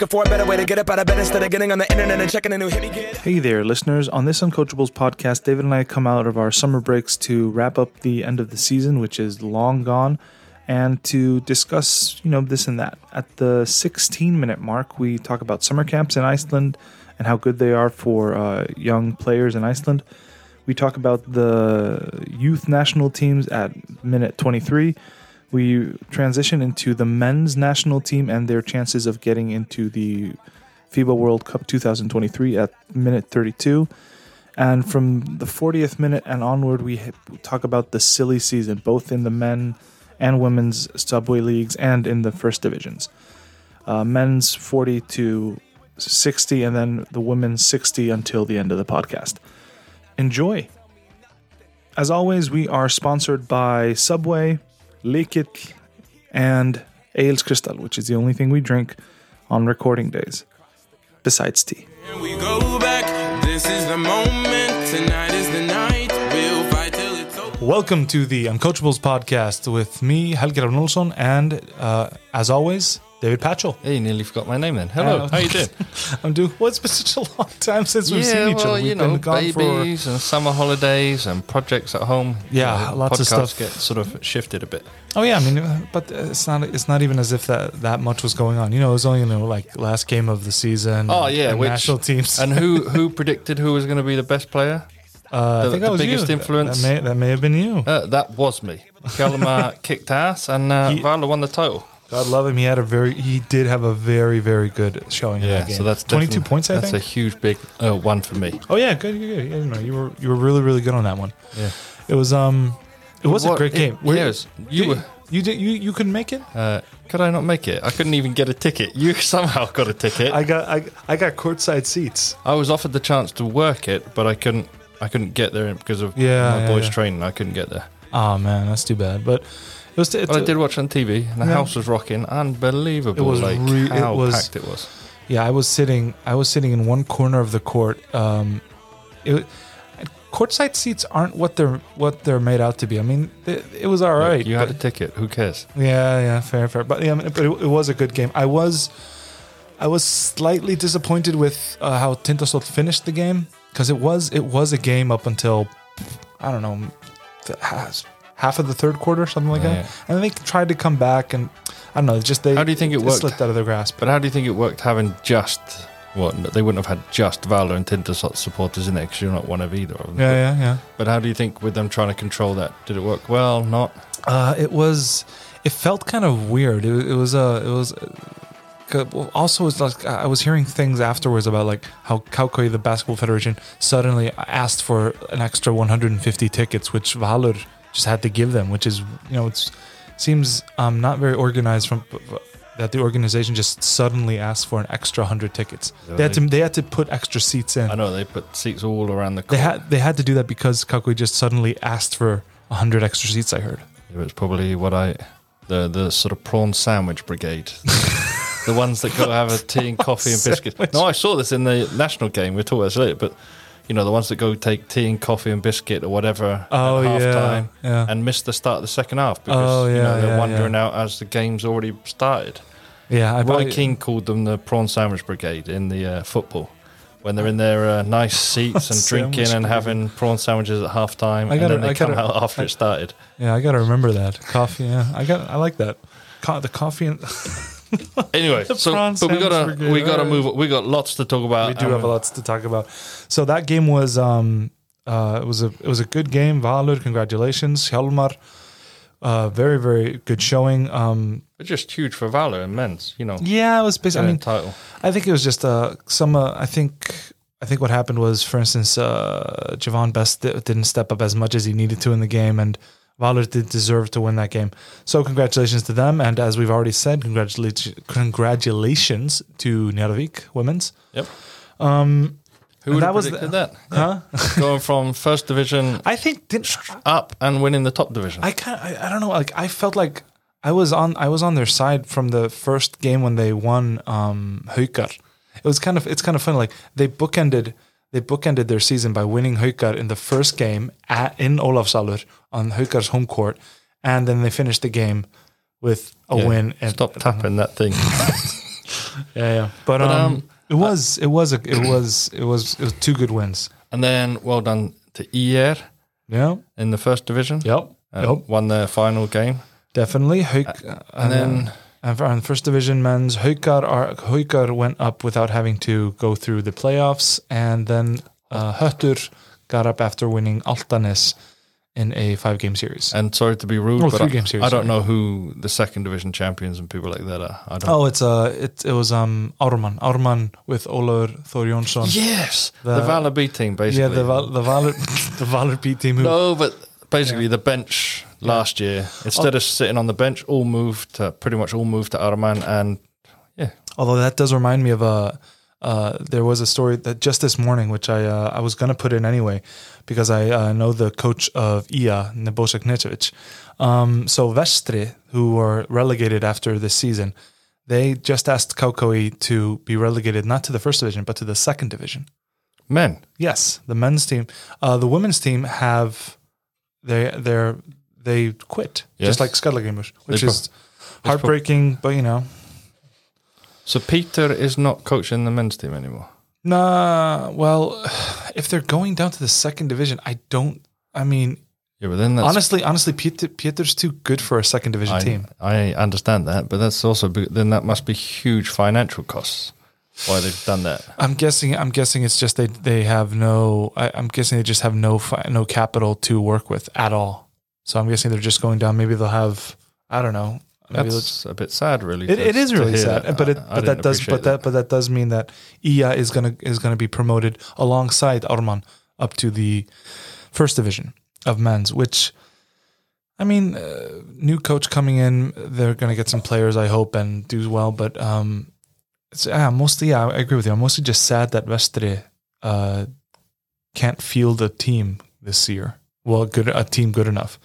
Looking for a better way to get up out of bed instead of getting on the internet and checking a new hit. Hey there, listeners. On this Uncoachables podcast, David and I come out of our summer breaks to wrap up the end of the season, which is long gone, and to discuss, you know, this and that. At the 16 minute mark, we talk about summer camps in Iceland and how good they are for uh, young players in Iceland. We talk about the youth national teams at minute 23. We transition into the men's national team and their chances of getting into the FIBA World Cup 2023 at minute 32. And from the 40th minute and onward, we talk about the silly season, both in the men and women's subway leagues and in the first divisions. Uh, men's 40 to 60, and then the women's 60 until the end of the podcast. Enjoy. As always, we are sponsored by Subway, Likic, and Ales Crystal, which is the only thing we drink on recording days, besides tea. We go back. This is the moment. Tonight is the night. We'll fight till it's over. Welcome to the Uncoachables podcast with me, Helge Ravnolson, and uh, as always, David Patchell. Hey, you nearly forgot my name then. Hello, Hello. how you doing? I'm doing. Well, it's been such a long time since we've yeah, seen each well, other. We've you know, been gone for babies and summer holidays and projects at home. Yeah, You lots of stuff. get sort of shifted a bit. Oh yeah, I mean, uh, but uh, it's not. It's not even as if that that much was going on. You know, it was only you know like last game of the season. Oh yeah, and which, national teams. And who who predicted who was going to be the best player? uh, the- I think the that was biggest you. influence? That, may that may have been you. Uh, that was me. Hjalmar kicked ass, and uh, He- Vala won the title. God love him. He had a very. He did have a very very good showing in Yeah, that game. so that's 22 points. I think. That's think. a huge big uh, one for me. oh yeah, good, good, good. Yeah, you you were you were really really good on that one. Yeah, It was um, it was a What- great game. It, Were- yes, you did- were. You did. You you couldn't make it. Uh, could I not make it? I couldn't even get a ticket. You somehow got a ticket. I got I, I got courtside seats. I was offered the chance to work it, but I couldn't. I couldn't get there because of Yeah, my yeah, boys' yeah. training. I couldn't get there. Oh man, that's too bad. But it was. It, But I did watch on TV, and the Yeah. house was rocking. Unbelievable! It was like re- it was- packed it was. Yeah, I was sitting. I was sitting in one corner of the court. Um, it, courtside seats aren't what they're what they're made out to be. I mean, it, it was all right. you had a ticket. Who cares? yeah, yeah, fair, fair. But yeah, I mean, but it, it was a good game. I was, I was slightly disappointed with uh, how Tindastóll finished the game because it was it was a game up until I don't know the, half- of the third quarter, something like Yeah. that. And then they tried to come back, and I don't know. Just they. How do you think it worked? Slipped out of their grasp. But how do you think it worked having just what they wouldn't have had just Valur and Tindastóll supporters in there because you're not one of either of them. Yeah, yeah, yeah. But how do you think with them trying to control that? Did it work well? Not. Uh, it was. It felt kind of weird. It, it was. Uh, it was. Uh, well, also, it's like I was hearing things afterwards about like how KKÍ, the basketball federation, suddenly asked for an extra 150 tickets, which Valur just had to give them. Which is, you know, it seems um, not very organized from that the organization just suddenly asked for an extra 100 tickets. They had to. They had to put extra seats in. I know they put seats all around the They court. had. They had to do that because KKÍ just suddenly asked for 100 extra seats. I heard. It was probably what I, the the sort of prawn sandwich brigade, the ones that go have a tea and coffee and biscuits. No, I saw this in the national game. We'll talk about this later, but you know the ones that go take tea and coffee and biscuit or whatever Oh, at half yeah, time yeah. and miss the start of the second half because Oh, you know they're yeah, wandering yeah. out as the game's already started. Yeah, I Roy called them the prawn sandwich brigade in the uh, football. When they're in their uh, nice seats and drinking and having prawn sandwiches at half time, I and then they I come gotta- out after I- it started. Yeah, I gotta remember that coffee. Yeah, I got. I like that. Co- the coffee and Anyway, The so but we gotta sandwich brigade, we gotta move. We got lots to talk about. we do have a lot to talk about. So that game was um uh it was a it was a good game. Valur, congratulations, Hjalmar. Uh, very very good showing. Um, But just huge for Valur immense. You know, yeah, it was basically. I mean, title. I think it was just uh some. Uh, I think I think what happened was, for instance, uh, Javon Bess di- didn't step up as much as he needed to in the game, and Valur did deserve to win that game. So congratulations to them, and as we've already said, congratulations congratulations to Njarðvík women's. Yep. Um, Who would that have was the- that? huh? Going from first division I think didn't up and winning the top division. I kind I, I don't know like I felt like I was on I was on their side from the first game when they won um Haukar. It was kind of it's kind of funny like they bookended they bookended their season by winning Haukar in the first game at, in Olafsalur on Haukar's home court and then they finished the game with a Yeah. win and Stop tapping that thing. Yeah, yeah. But, But, um, um, it was it was a it was it was it was two good wins. And then well done to IR Yeah. in the first division. Yep. Uh, Yep. Won their final game. Definitely. Hauk, And then And for on first division men's, Haukar, are, went up without having to go through the playoffs, and then uh, Höttur got up after winning Álftanes in a five-game series. and sorry to be rude, but I, series, I don't sorry. know who the second division champions and people like that are. I don't Oh, it's uh, it it was um Ármann, Ármann with Ólafur Þór Jónsson. Yes, the, The- Valur B team, basically. Yeah, the Val, the Valur the Valur B team. Who, no, but basically the bench last year, instead of sitting on the bench, all moved to pretty much all moved to Ármann, and yeah, Although that does remind me of a, uh, there was a story that just this morning, which I uh, I was gonna put in anyway, because I uh, know the coach of IA, Nebojsa Knežević. Um, so Vestri, who were relegated after this season, they just asked KKÍ to be relegated not to the first division but to the second division. men. Yes, the men's team, uh, the women's team have they they're they quit Yes. just like Skallagrimur, which They pro- is heartbreaking, but you know. So Peter is not coaching the men's team anymore. Nah, well, if they're going down to the second division, I don't. I mean, Yeah, but then that's honestly, honestly, Peter, Peter's too good for a second division I, team. I understand that, but that's also then that must be huge financial costs. Why they've done that? I'm guessing. I'm guessing it's just they they have no. I, I'm guessing they just have no fi- no capital to work with at all. So I'm guessing they're just going down. Maybe they'll have. I don't know. Maybe That's a bit sad, really. It, to- it is really sad, that. but it I- I but that does but that but that does mean that IA is gonna is gonna be promoted alongside Ármann up to the first division of men's. Which, I mean, uh, new coach coming in, they're gonna get some players, I hope, and do well. But um, it's yeah, mostly yeah, I agree with you. I'm mostly just sad that Vestri uh can't field a team this year. Well, good a team good enough.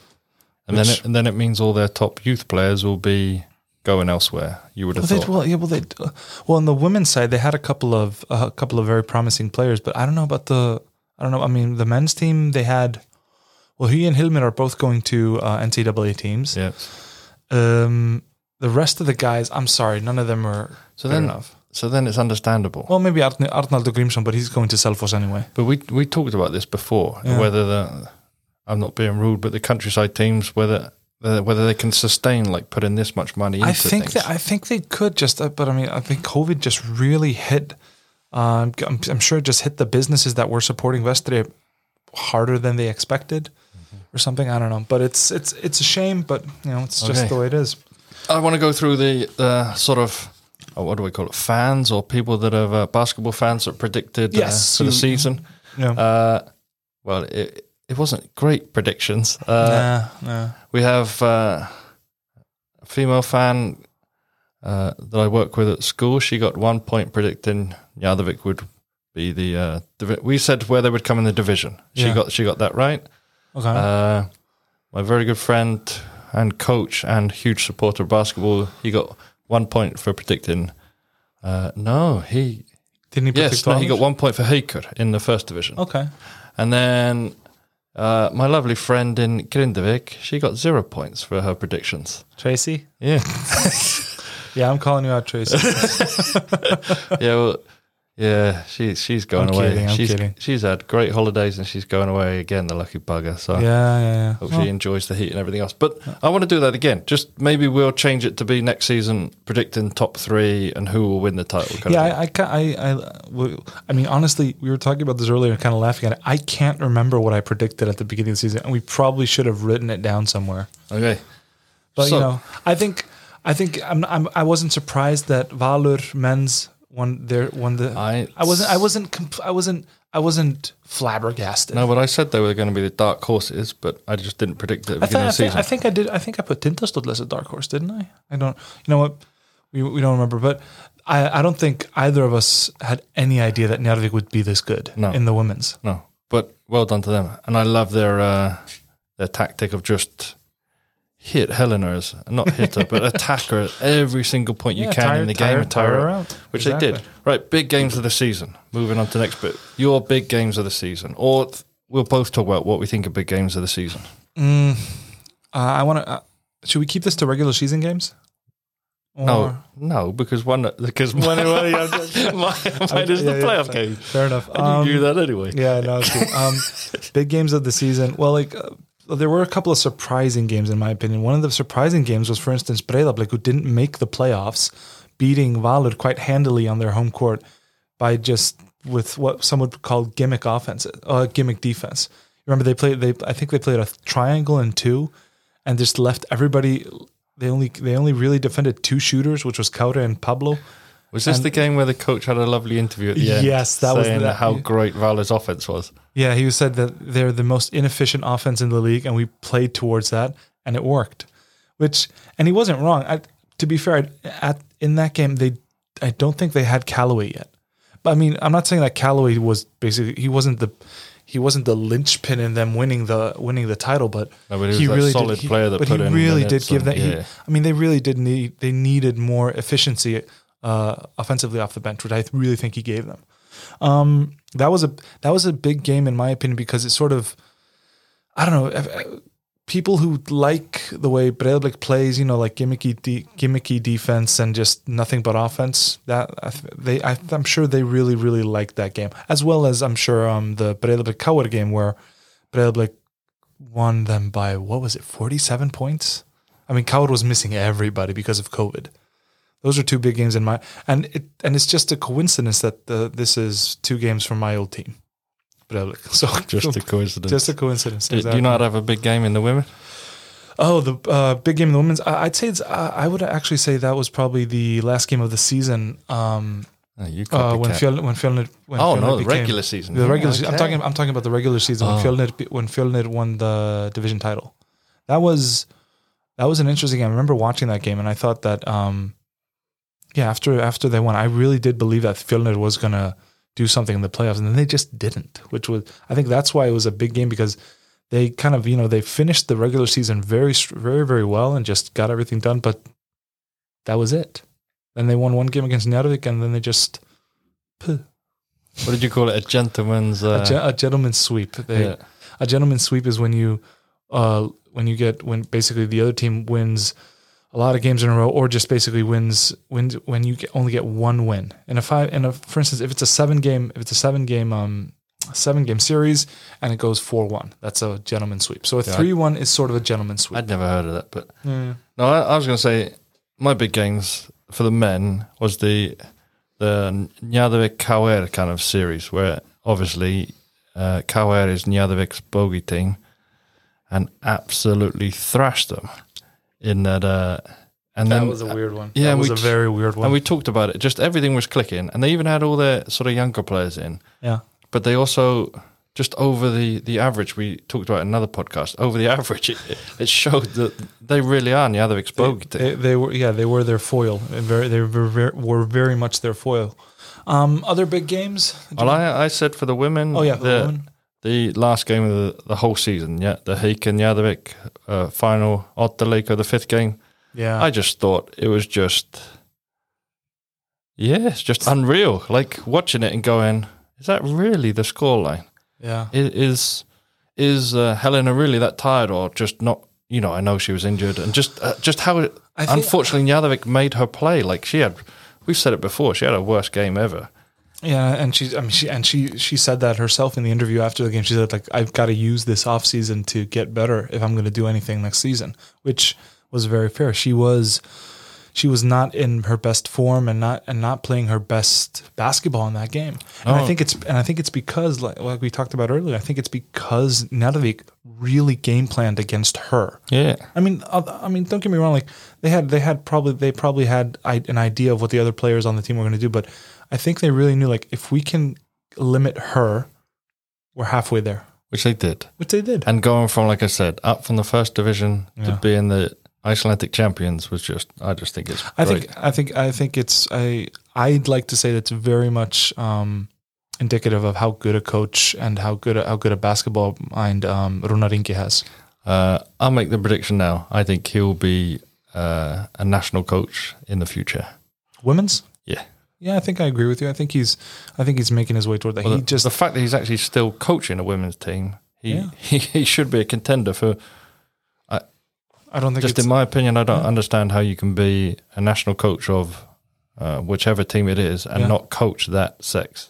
And then, it, and then it means all their top youth players will be going elsewhere. You would Well, have they, thought. well, yeah, well, they, uh, well, on the women's side, they had a couple of a couple of very promising players, but I don't know about the. I don't know. I mean, the men's team they had. Well, he and Hilmer are both going to uh, NCAA teams. yeah. Um, the rest of the guys, I'm sorry, none of them are So good then, enough. So then it's understandable. Well, maybe Arn- Arnaldo Grimsson, but he's going to Selfoss anyway. But we we talked about this before. Yeah. Whether the I'm not being rude, but the countryside teams whether uh, whether they can sustain like putting this much money into I think that I think they could just, uh, but I mean, I think COVID just really hit. Um, I'm, I'm sure it just hit the businesses that were supporting Vestri harder than they expected, Mm-hmm. or something. I don't know, but it's it's it's a shame, but you know, it's just the way it is. I want to go through the the sort of oh, what do we call it? Fans or people that have uh, basketball fans that predicted uh, Yes, for the season. Yeah, Uh, well, it it wasn't great predictions. Uh, nah, nah. We have uh, a female fan uh, that I work with at school. She got one point predicting Njarðvík would be the. Uh, divi- we said where they would come in the division. She Yeah. got she got that right. Okay, Uh, my very good friend and coach and huge supporter of basketball. He got one point for predicting. Uh, no, he didn't he? yes, no, he got one point for Haukar in the first division. Okay, And then uh, my lovely friend in Grindavik, she got zero points for her predictions. Tracy. Yeah, Yeah, I'm calling you out, Tracy. yeah, well, yeah. She she's going I'm away. kidding, she's kidding. she's had great holidays and she's going away again. The lucky bugger. So yeah, yeah, yeah. hope Well, she enjoys the heat and everything else. But I want to do that again. Just maybe we'll change it to be next season predicting top three and who will win the title. yeah. I, I, ca- I, I, I mean, honestly, we were talking about this earlier, kind of laughing at it. I can't remember what I predicted at the beginning of the season, and we probably should have written it down somewhere. okay. But So- you know, I think, I think I'm, I'm, I wasn't surprised that Valur men's won there one the. I- I wasn't, I wasn't, comp- I wasn't, I wasn't flabbergasted. No, but I said they were going to be the dark horses, but I just didn't predict it at the I, beginning of the think, season. I think I did. I think I put Tindastóll as a dark horse, didn't I? I don't. You know what? We, we don't remember, but I, I don't think either of us had any idea that Njarðvík would be this good No. in the women's. No, but well done to them, and I love their uh, their tactic of just hit Heleners, not hit her, but attack her at every single point you Yeah, can tire- in the tire- game and tire tire her out, which they did. Right, big games of the season. Moving on to the next bit, your big games of the season, or we'll both talk about what we think are big games of the season. Uh, I want to. Uh, should we keep this to regular season games? Or, No, no, because one because mine, mine, mine is the yeah, yeah, playoff fair- game. Fair enough. I Um, knew that anyway. Yeah, no. Um, big games of the season. Well, like uh, there were a couple of surprising games in my opinion. One of the surprising games was, for instance, Breiðablik, who didn't make the playoffs, beating Valur quite handily on their home court by just with what some would call gimmick offense, uh, gimmick defense. Remember, they played. They I think they played a triangle and two, and just left everybody. They only they only really defended two shooters, which was Kári and Pablo. Was this And- the game where the coach had a lovely interview at the end? Yes, that was that- how great Valur's offense was. Yeah, he said that they're the most inefficient offense in the league, and we played towards that, and it worked. Which, and he wasn't wrong. I, to be fair, at in that game, they, I don't think they had Callaway yet. But I mean, I'm not saying that Callaway was basically he wasn't the, he wasn't the linchpin in them winning the winning the title, but No, but he was that solid he- player that but put he in really did give that. and- he- I mean, they really did need they needed more efficiency uh, offensively off the bench, which I really think he gave them. Um, that was a that was a big game in my opinion because it sort of I don't know people who like the way Breidablik plays, you know, like gimmicky de- gimmicky defense and just nothing but offense. That I th- they I, I'm sure they really really liked that game as well as I'm sure um the Breidablik KR game where Breidablik won them by what was it 47 points. I mean, KR was missing everybody because of COVID. Those are two big games in my and it and it's just a coincidence that the, this is two games from my old team. Breidablik. So Just a coincidence. just a coincidence. Do- Do you not have a big game in the women? Oh, the uh, big game in the women's. I, I'd say it's. I I would actually say that was probably the last game of the season. Um, Oh, you uh, when. Fjell, when Fjölnir, when Oh Fjölnir no, the became- regular season. the regular. Yeah, season. I'm talking. I'm talking about the regular season when Oh. Fjölnir be- when Fjölnir won the division title. That was that was an interesting game. I remember watching that game, and I thought that, um, yeah, after after they won, I really did believe that Fjölnir was gonna do something in the playoffs, and then they just didn't. Which was, I think, that's why it was a big game because they kind of, you know, they finished the regular season very, very, very well and just got everything done, but that was it. Then they won one game against Njarðvík, and then they just. Puh, What did you call it? A gentleman's. Uh, a, ge- a gentleman's sweep. They, yeah. A gentleman's sweep is when you, uh, when you get when basically the other team wins a lot of games in a row, or just basically wins wins when you get, only get one win. In a five, in a for instance, if it's a seven game, if it's a seven game, um, seven game series, and it goes four one, that's a gentleman's sweep. So a I- three one is sort of a gentleman's sweep. I'd never heard of that, but Yeah. no, I, I was going to say my big games for the men was the the Njarðvík KR kind of series where obviously uh, is Njarðvík's bogey team and absolutely thrashed them in that. Uh, and that then was a weird one. yeah, that was we a very weird one. and we talked about it. Just everything was clicking, and they even had all their sort of younger players in. yeah. but they also just over the the average we talked about another podcast over the average it, it showed that they really are the other They, exposed they, they were yeah they were their foil very they were very, were very much their foil. Um, other big games. well I, I said for the women Oh yeah, the the, women. The last game of the, the whole season yeah the Haukar Njarðvík uh, final oddaleik the fifth game. Yeah. I just thought it was just yeah it's just unreal. Like watching it and going is that really the scoreline? Yeah. I- is is uh, Helena really that tired or just not you know I know she was injured and just uh, just how it, I unfortunately Njarðvík made her play. Like she had we've said it before she had her worst game ever Yeah, and she, I mean, she and she she said that herself in the interview after the game. She said like, I've got to use this off season to get better if I'm going to do anything next season, which was very fair. She was she was not in her best form and not and not playing her best basketball in that game. And I Oh. think it's and I think it's because like, like we talked about earlier. I think it's because Njarðvík really game planned against her. yeah I mean, uh, I mean, don't get me wrong. Like they had, they had probably, they probably had an idea of what the other players on the team were going to do. But I think they really knew, like, if we can limit her, we're halfway there, which they did which they did. and going from like I said up from the first division Yeah. to being the Icelandic champions was just I just think it's I great. think, I think, I think it's. I, I'd like to say that's very much um, indicative of how good a coach and how good, a, how good a basketball mind um, Runar Ingi has. uh, I'll make the prediction now I think he'll be uh, a national coach in the future Women's. yeah Yeah, I think I agree with you. I think he's, I think he's making his way toward that. Well, he the, just, the fact that he's actually still coaching a women's team, he Yeah. he, he should be a contender for. I I don't think just in my opinion, I don't understand how you can be a national coach of uh, whichever team it is and Yeah. not coach that sex.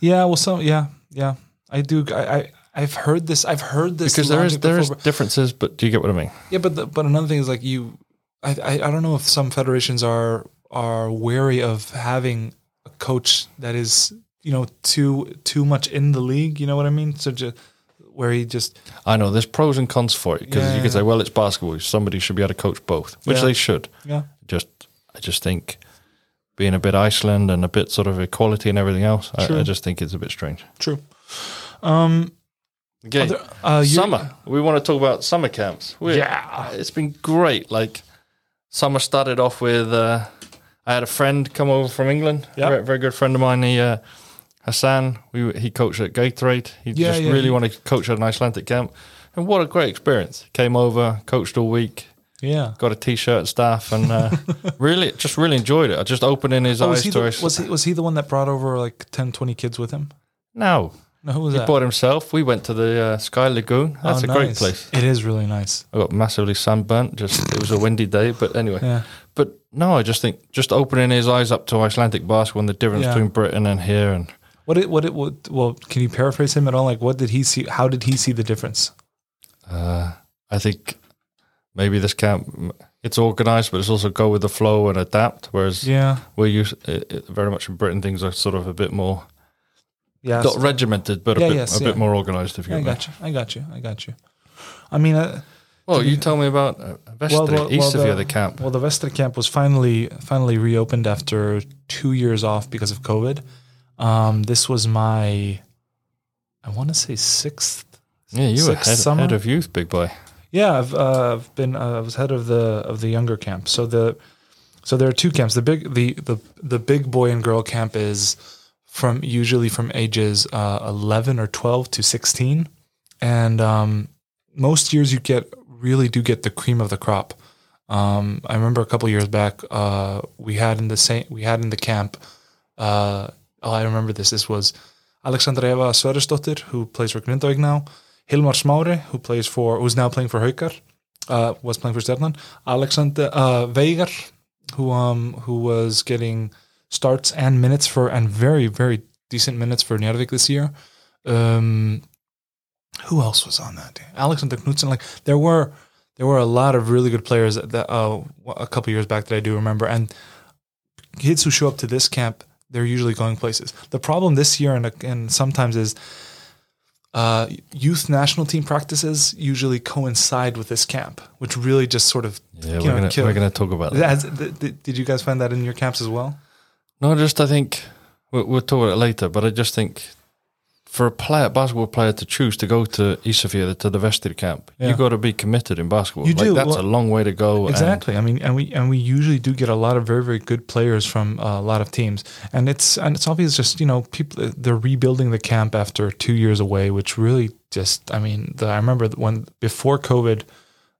yeah. Well, so yeah, yeah. I do. I, I I've heard this. I've heard this Because there is there is differences, but do you get what I mean? Yeah, but the, but another thing is like you, I, I I don't know if some federations are are wary of having a coach that is you know too too much in the league. You know what I mean? So just where he just I know there's pros and cons for it because Yeah, you yeah, could say, well, it's basketball. Somebody should be able to coach both, which Yeah. they should. yeah Just I just think being a bit Iceland and a bit sort of equality and everything else, I, I just think it's a bit strange. true. Um, Okay, other, uh, you- summer. We want to talk about summer camps. We- Yeah. it's been great. Like summer started off with. Uh, I had a friend come over from England. Yeah. very, very good friend of mine. He uh, Hassan. We he coached at Gatorade. He Yeah, just yeah, really wanted to coach at an Icelandic camp, and what a great experience. Came over, coached all week. Yeah. Got a T-shirt and stuff, and uh, really, just really enjoyed it. I just opening his Oh, eyes was, he to the, us. was he was he the one that brought over like 10, 20 kids with him? no, No, who was he that? bought himself. We went to the uh, Sky Lagoon. That's Oh, a great place. It is really nice. I got massively sunburnt. Just it was a windy day, but anyway. Yeah. But no, I just think just opening his eyes up to Icelandic basketball and the difference Yeah. between Britain and here, and What it what it what, well? Can you paraphrase him at all? Like, what did he see? How did he see the difference? uh, I think maybe this camp it's organised, but it's also go with the flow and adapt. Whereas Yeah. we're used it, it, very much in Britain, things are sort of a bit more Yeah. not regimented, but a Yeah, bit yes, a yeah. bit more organised. If you I me. got you. I got you. I got you. I mean, uh, Well, you tell me about uh, Vestri, well, well, east well, of the- the camp. well, the Vestri camp was finally finally reopened after two years off because of COVID. Um, this was my, I want to say sixth. Yeah, you were head, summer? head of youth, big boy. Yeah, I've, uh, I've been uh, I was head of the of the younger camp. So the so there are two camps. The big the the the big boy and girl camp is from usually from ages uh, eleven or twelve to sixteen, and um, most years you get really do get the cream of the crop. Um, I remember a couple years back uh, we had in the same we had in the camp. Uh, oh, I remember this. This was Alexandra Eva Sverrisdottir, who plays for Grindavík now. Hilmar Smári, who plays for, who's now playing for Haukar, uh, was playing for Stjarnan. Alexander uh, Veigar, who um who was getting starts and minutes for and very very decent minutes for Njarðvík this year. Um, who else was on that? Day? Alexander Knudsen. Like there were there were a lot of really good players that, that uh, a couple years back that I do remember, and kids who show up to this camp, they're usually going places. The problem this year and and sometimes is uh, youth national team practices usually coincide with this camp, which really just sort of Yeah, you we're know, gonna we're gonna talk about that. Has- th- th- did you guys find that in your camps as well? No, just I think we'll, we'll talk about it later. But I just think for a player, basketball player to choose to go to Isafjord to the Vestri camp, Yeah. you got to be committed in basketball. You like, do. That's Well, a long way to go. Exactly. I mean, and we and we usually do get a lot of very very good players from uh, a lot of teams, and it's and it's obvious just you know people they're rebuilding the camp after two years away, which really just I mean the, I remember when before COVID,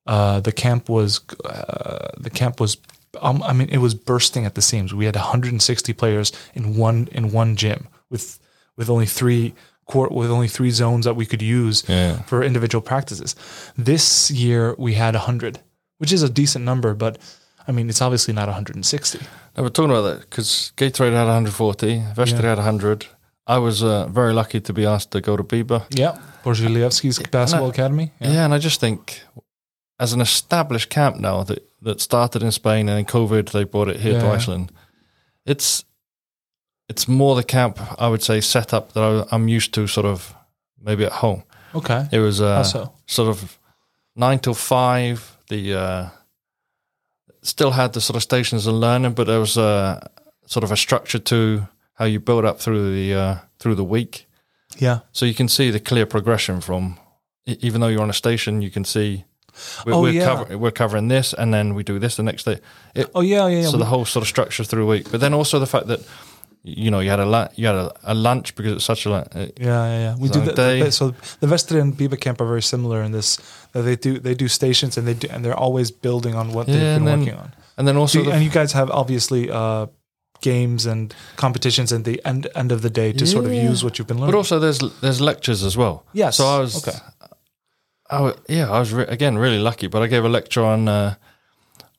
uh, the camp was uh, the camp was um, I mean it was bursting at the seams. We had 160 players in one in one gym with with only three court with only three zones that we could use Yeah. for individual practices. This year we had 100, which is a decent number, but I mean, it's obviously not 160. No, we're talking about that because Gatorade had 140, Vestri Yeah. had 100. I was uh, very lucky to be asked to go to Biba. Yeah. Borzhilievsky's basketball academy. Yeah. and I just think as an established camp now that, that started in Spain and in COVID they brought it here to Yeah. Iceland, it's it's more the camp I would say setup that I, I'm used to, sort of maybe at home. Okay. It was uh, so? sort of nine till five. The uh, still had the sort of stations and learning, but there was a sort of a structure to how you build up through the uh, through the week. Yeah. So you can see the clear progression from even though you're on a station, you can see we're, Oh, we're, yeah. cover, we're covering this, and then we do this the next day. It, Oh yeah, yeah. yeah. so We- the whole sort of structure through the week, but then also the fact that you know you had a la- you had a, a lunch because it's such a uh, yeah, yeah, yeah. We So do the, so the Vestri and Biba camp are very similar in this. That they do they do stations and they do and they're always building on what Yeah, they've been then- working on. and then also So, the and you guys have obviously uh, games and competitions at the end end of the day to sort of use what you've been learning. But also, there's there's lectures as well. Yes, So I was okay. Oh yeah, I was re- again really lucky, but I gave a lecture on uh,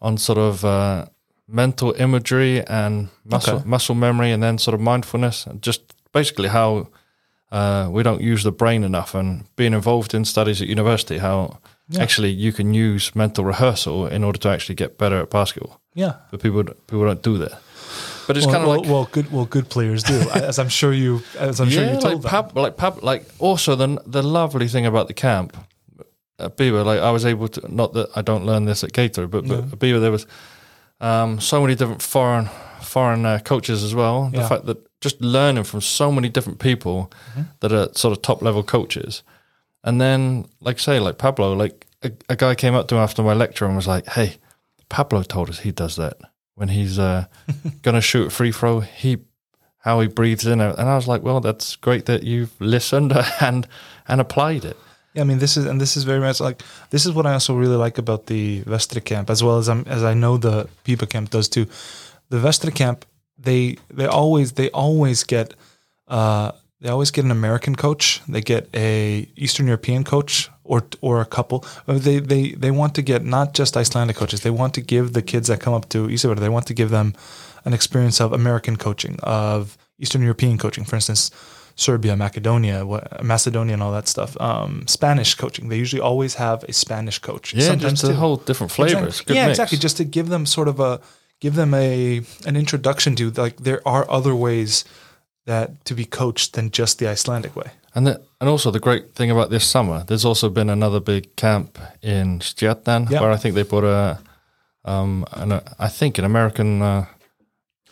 on sort of uh, mental imagery and muscle Okay. muscle memory, and then sort of mindfulness, and just basically how uh, we don't use the brain enough, and being involved in studies at university, how Yeah. actually you can use mental rehearsal in order to actually get better at basketball, Yeah. but people people don't do that. But it's well, kind of well, like well, good. Well, good players do, as I'm sure you, as I'm sure you like told them. pub, like pub, like also the the lovely thing about the camp, at Beaver, like I was able to not that I don't learn this at Gator, but, but Yeah. Beaver there was um, so many different foreign foreign uh, coaches as well. The Yeah. fact that just learning from so many different people Mm-hmm. that are sort of top level coaches, and then like say like Pablo, like a, a guy came up to me after my lecture and was like, "Hey, Pablo told us he does that when he's uh, gonna shoot a free throw. He how he breathes in, and I was like, well, that's great that you've listened and and applied it. Yeah, I mean, this is and this is very much like this is what I also really like about the Vestri camp, as well as I'm as I know the Pipa camp does too. The Vestri camp, they they always they always get uh they always get an American coach. They get a Eastern European coach or or a couple. Uh, They they they want to get not just Icelandic coaches. They want to give the kids that come up to Isabel. They want to give them an experience of American coaching, of Eastern European coaching. For instance, Serbia, Macedonia, Macedonia, and all that stuff. Um, Spanish coaching. They usually always have a Spanish coach. Yeah, just a whole different flavors. Exactly. Yeah, mix. exactly. Just to give them sort of a give them a an introduction to like there are other ways that to be coached than just the Icelandic way. And the, and also the great thing about this summer, there's also been another big camp in Stjarnan Yeah. where I think they brought a, um, an, uh, I think an American uh,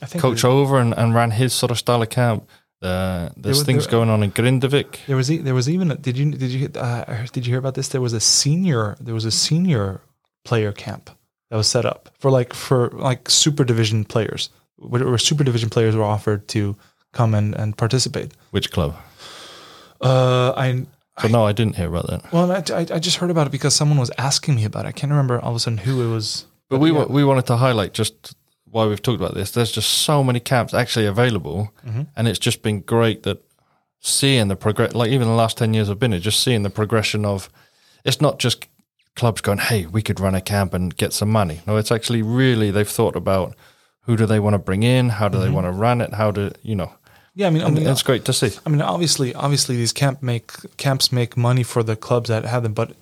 I think coach over and, and ran his sort of style of camp. Uh, there's things there- going on in Grindavik. there was there was even a, did you did you uh, did you hear about this? There was a senior there was a senior player camp that was set up for like for like super division players where super division players were offered to come and, and participate. Which club? Uh, I So no, I didn't hear about that. well I, I, I just heard about it because someone was asking me about it. I can't remember all of a sudden who it was. But we yeah. we wanted to highlight just why we've talked about this. There's just so many camps actually available, Mm-hmm. and it's just been great that seeing the progress. Like even the last ten years I've been here, just seeing the progression of. It's not just clubs going, "Hey, we could run a camp and get some money." No, it's actually really they've thought about who do they want to bring in, how do they want to run it, how do you know. Yeah, I mean, I mean, it's great to see. I mean, obviously, obviously, these camp make camps make money for the clubs that have them, but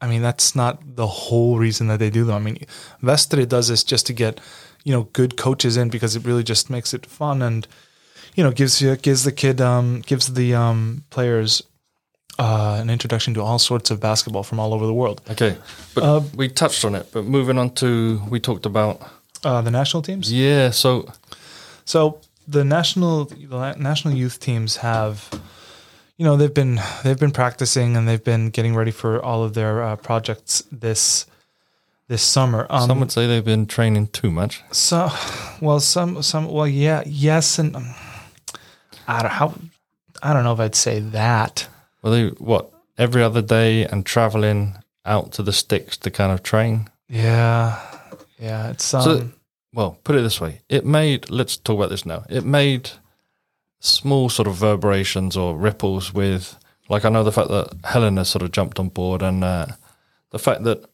I mean, that's not the whole reason that they do them. I mean, Vestri does this just to get you know good coaches in because it really just makes it fun and you know gives you gives the kid um gives the um players uh an introduction to all sorts of basketball from all over the world. Okay, but Uh, we touched on it. But moving on to we talked about Uh, the national teams. yeah. So So the national the national youth teams have, you know, they've been they've been practicing and they've been getting ready for all of their uh, projects this this summer. Um, some would say they've been training too much. so, well, some some well, yeah, yes, and um, I don't how I don't know if I'd say that. Well, they what every other day and traveling out to the sticks to kind of train. Yeah, yeah, it's um, So- Well, put it this way: it made. Let's talk about this now. It made small sort of reverberations or ripples with, like I know the fact that Helena sort of jumped on board, and uh, the fact that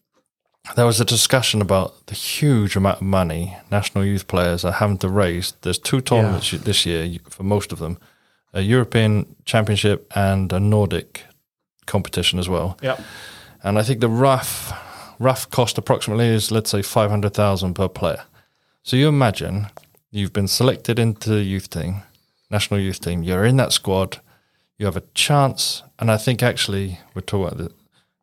there was a discussion about the huge amount of money national youth players are having to raise. There's two tournaments this year for most of them: a European Championship and a Nordic competition as well. yeah, And I think the rough rough cost approximately is let's say five hundred thousand per player. So you imagine you've been selected into the youth team, national youth team. You're in that squad. You have a chance, and I think actually we're talking about the,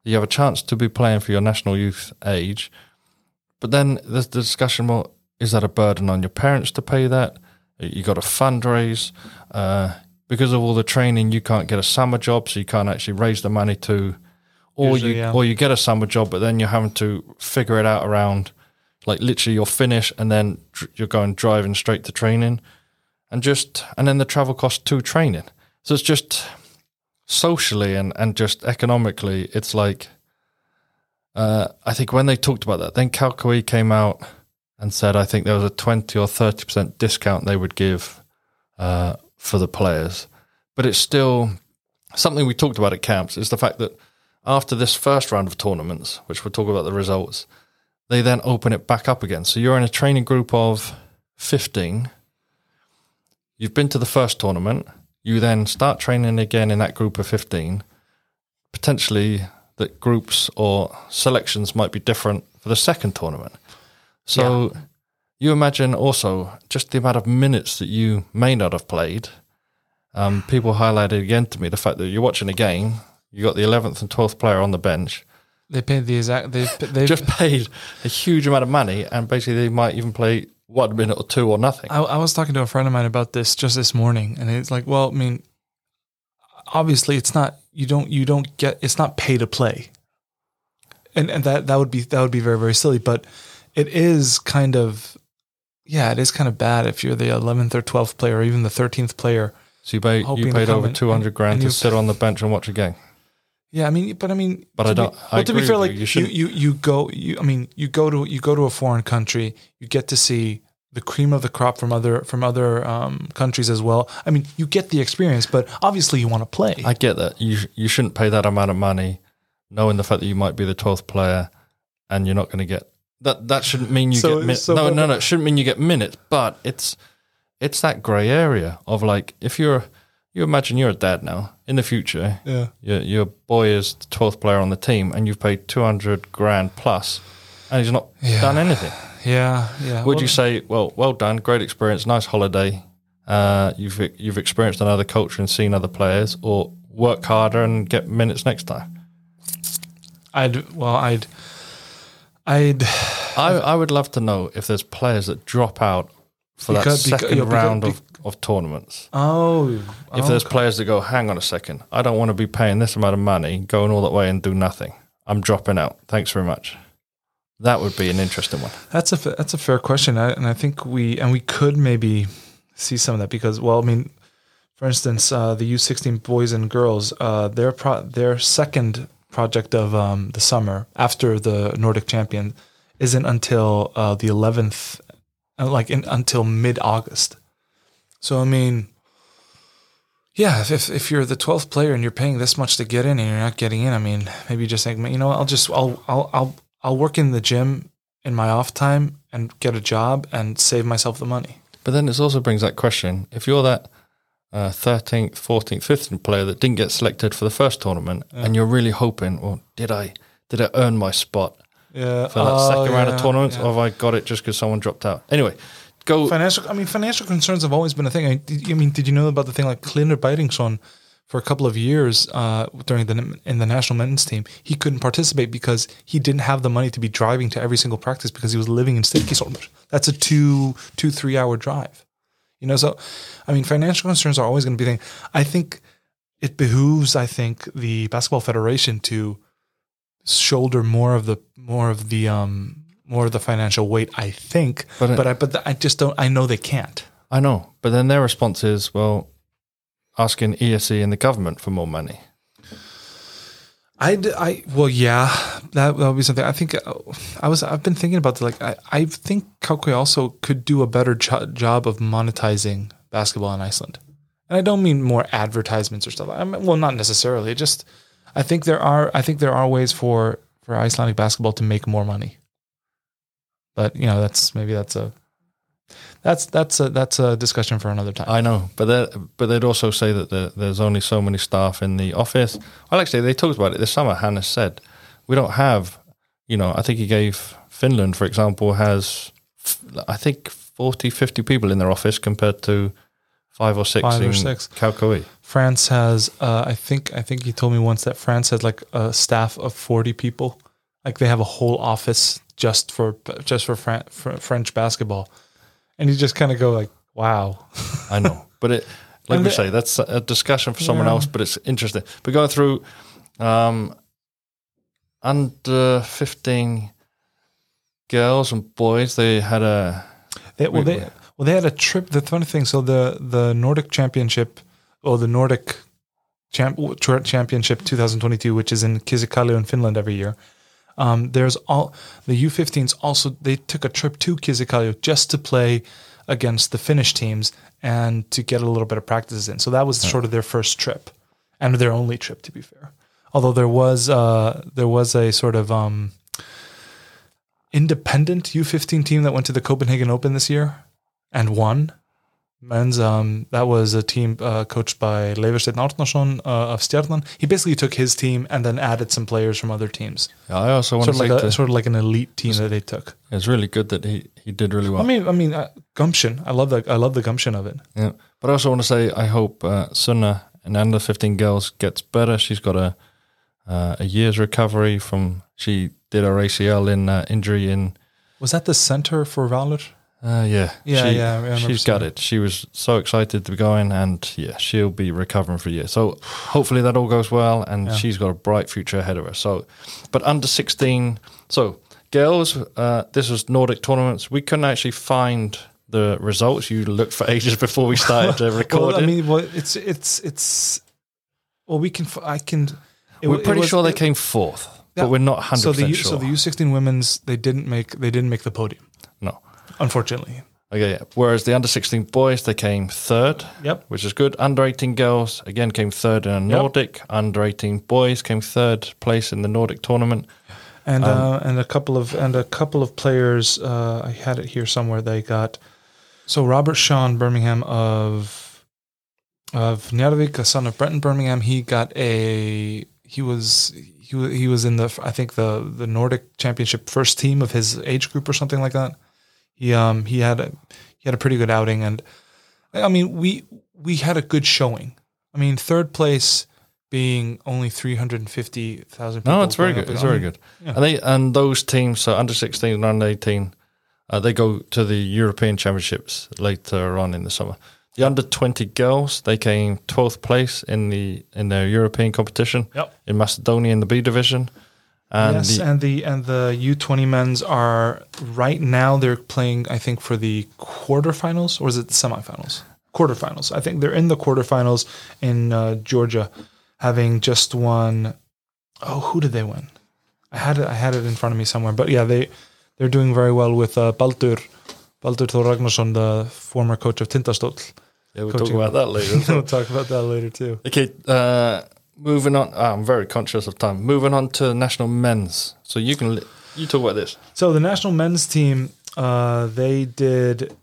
you have a chance to be playing for your national youth age. But then there's the discussion: well, is that a burden on your parents to pay that? You got to fundraise uh, because of all the training. You can't get a summer job, so you can't actually raise the money to or Usually, you yeah. or you get a summer job, but then you're having to figure it out around like literally you're finished and then you're going driving straight to training, and just and then the travel cost to training. So it's just socially and and just economically, it's like uh, I think when they talked about that, then KKÍ came out and said I think there was a twenty or thirty percent discount they would give uh, for the players, but it's still something we talked about at camps is the fact that after this first round of tournaments, which we'll talk about the results, they then open it back up again. So you're in a training group of 15. You've been to the first tournament. You then start training again in that group of 15. Potentially, that groups or selections might be different for the second tournament. So you imagine also just the amount of minutes that you may not have played. Um, people highlighted again to me the fact that you're watching a game, you got the 11th and 12th player on the bench, They paid the exact. They they just paid a huge amount of money, and basically they might even play one minute or two or nothing. I, I was talking to a friend of mine about this just this morning, and it's like, well, I mean, obviously, it's not you don't you don't get it's not pay to play, and and that that would be that would be very very silly, but it is kind of, yeah, it is kind of bad if you're the eleventh or twelfth player or even the thirteenth player. So you, pay, you paid over 200 grand and to sit on the bench and watch a game. Yeah, I mean, but I mean, But to I don't- Be, I to be fair, like you. You you, you, go, you, I mean, you go to you go to a foreign country, you get to see the cream of the crop from other from other um, countries as well. I mean, you get the experience, but obviously you want to play. I get that. You you shouldn't pay that amount of money knowing the fact that you might be the 12th player and you're not going to get that that shouldn't mean you So- get minutes. so- no, no, no, it shouldn't mean you get minutes, but it's it's that grey area of like if you're you imagine you're a dad now in the future, yeah, your your boy is the 12th player on the team and you've paid 200 grand plus and he's not Yeah. done anything. yeah, yeah. Would Well, you say, well, well done, great experience, nice holiday. Uh, you've you've experienced another culture and seen other players, or work harder and get minutes next time? I'd well, I'd, I'd I I would love to know if there's players that drop out for Because- that second because- round of, of tournaments. oh, If oh, there's players that go, hang on a second, I don't want to be paying this amount of money, going all that way and do nothing. I'm dropping out. Thanks very much. That would be an interesting one. That's a that's a fair question, I, and I think we and we could maybe see some of that because, well, I mean, for instance, uh, the U sixteen boys and girls, uh, their pro- their second project of um, the summer after the Nordic champion isn't until uh, the eleventh, uh, like in, until mid August. So I mean, yeah, if, if you're the twelfth player and you're paying this much to get in and you're not getting in, I mean, maybe you just think, you know, I'll just I'll I'll I'll I'll work in the gym in my off time and get a job and save myself the money. But then it also brings that question: if you're that uh, thirteenth, fourteenth, fifteenth player that didn't get selected for the first tournament, and you're really hoping, well, did I did I earn my spot Yeah, for that second round of tournaments, or have I got it just because someone dropped out? Anyway, go. Financial, I mean, financial concerns have always been a thing. I, I mean, did you know about the thing like Hlynur Bæringsson for a couple of years uh, during the in the national men's team? He couldn't participate because he didn't have the money to be driving to every single practice because he was living in Stykkishólm. That's a two two three hour drive. You know, so I mean, financial concerns are always going to be a thing. I think it behooves, I think, the basketball federation to shoulder more of the more of the um more of the financial weight. I think, But but, it- I but I just don't. I know they can't. I know, but then their response is, well, asking ÍSÍ and the government for more money. I, I well yeah that that would be something I think uh, I was I've been thinking about the, like I, I think KKÍ also could do a better jo- job of monetizing basketball in Iceland and I don't mean more advertisements or stuff I mean, well not necessarily just I think there are I think there are ways for for Icelandic basketball to make more money but you know that's maybe that's a that's that's a that's a discussion for another time I know, but they but they'd also say that there, there's only so many staff in the office. Well, actually, they talked about it this summer. Hannes said we don't have, you know, I think he gave Finland, for example, has I think 40, 50 people in their office compared to five or six Five or six. KKÍ. France has, uh, I think, I think he told me once that France has like a staff of forty people. Like they have a whole office just for just for, Fran- for French basketball, and you just kind of go like, "Wow." I know, but it, like And we the- say, that's a discussion for someone Yeah. else. But it's interesting. But going through um, under fifteen girls and boys, they had a They, well, they well they had a trip. The funny thing, so the the Nordic Championship, or the Nordic champ, Championship 2022, which is in Kisakallio in Finland every year. Um, there's all the U15s also they took a trip to Kisakallio just to play against the Finnish teams and to get a little bit of practices in. So that was sort of their first trip and their only trip, to be fair. Although there was uh, there was a sort of um, independent U15 team that went to the Copenhagen Open this year and won. Men's um, that was a team uh, coached by Leverstedt Arnarsson uh, of Stjarnan. He basically took his team and then added some players from other teams. Yeah, I also want Sort to like a, sort of like an elite team that they took. it's really good that he, he did really well. I mean, I mean, uh, gumption. I love that. I love the gumption of it. Yeah, but I also want to say I hope uh, Sunna and under fifteen girls gets better. She's got a uh, a year's recovery from she did her ACL in uh, injury in Was that the center for Valur? Uh, yeah Yeah, she, yeah, she's got it. She was so excited to be going, and yeah, she'll be recovering for a year. So hopefully that all goes well, and Yeah. she's got a bright future ahead of her. So, but under sixteen, so girls, uh, this was Nordic tournaments. We couldn't actually find the results. You looked for ages before we started uh, recording. Well, I mean, well, it's it's it's. Well, we can. I can. it we're pretty was- sure they it- came fourth, Yeah. but we're not hundred So the percent sure. so the U sixteen women's they didn't make they didn't make the podium no. Unfortunately. Okay. Yeah. Whereas the under sixteen boys, they came third. Yep. Which is good. Under eighteen girls again came third in a Nordic. Under eighteen boys came third place in the Nordic tournament. And Um, uh, and a couple of and a couple of players. Uh, I had it here somewhere. They got so Robert Sean Birmingham of of Njarðvík, a son of Brenton Birmingham. He got a he was he was, he was in the I think the the Nordic Championship first team of his age group or something like that. He um he had a he had a pretty good outing and I mean we we had a good showing. I mean third place being only three hundred and fifty thousand. No, it's very good. It's very good. yeah. And they and those teams, so under sixteen and under eighteen, uh, they go to the European Championships later on in the summer. The under twenty girls, they came twelfth place in the in their European competition Yep. in Macedonia in the B division. And yes, the, and the and the U twenty men's are right now they're playing. I think for the quarterfinals or is it the semifinals? Quarterfinals. I think they're in the quarterfinals in uh, Georgia, having just won. Oh, who did they win? I had it. I had it in front of me somewhere. But yeah, they they're doing very well with uh, Baldur Baldur Thor Ragnarsson, the former coach of Tindastóll. yeah, we'll talk about that later. we'll talk about that later too. Okay, uh, moving on. ah, I'm very conscious of time. Moving on to national men's. So you can you talk about this. So the national men's team, uh, they did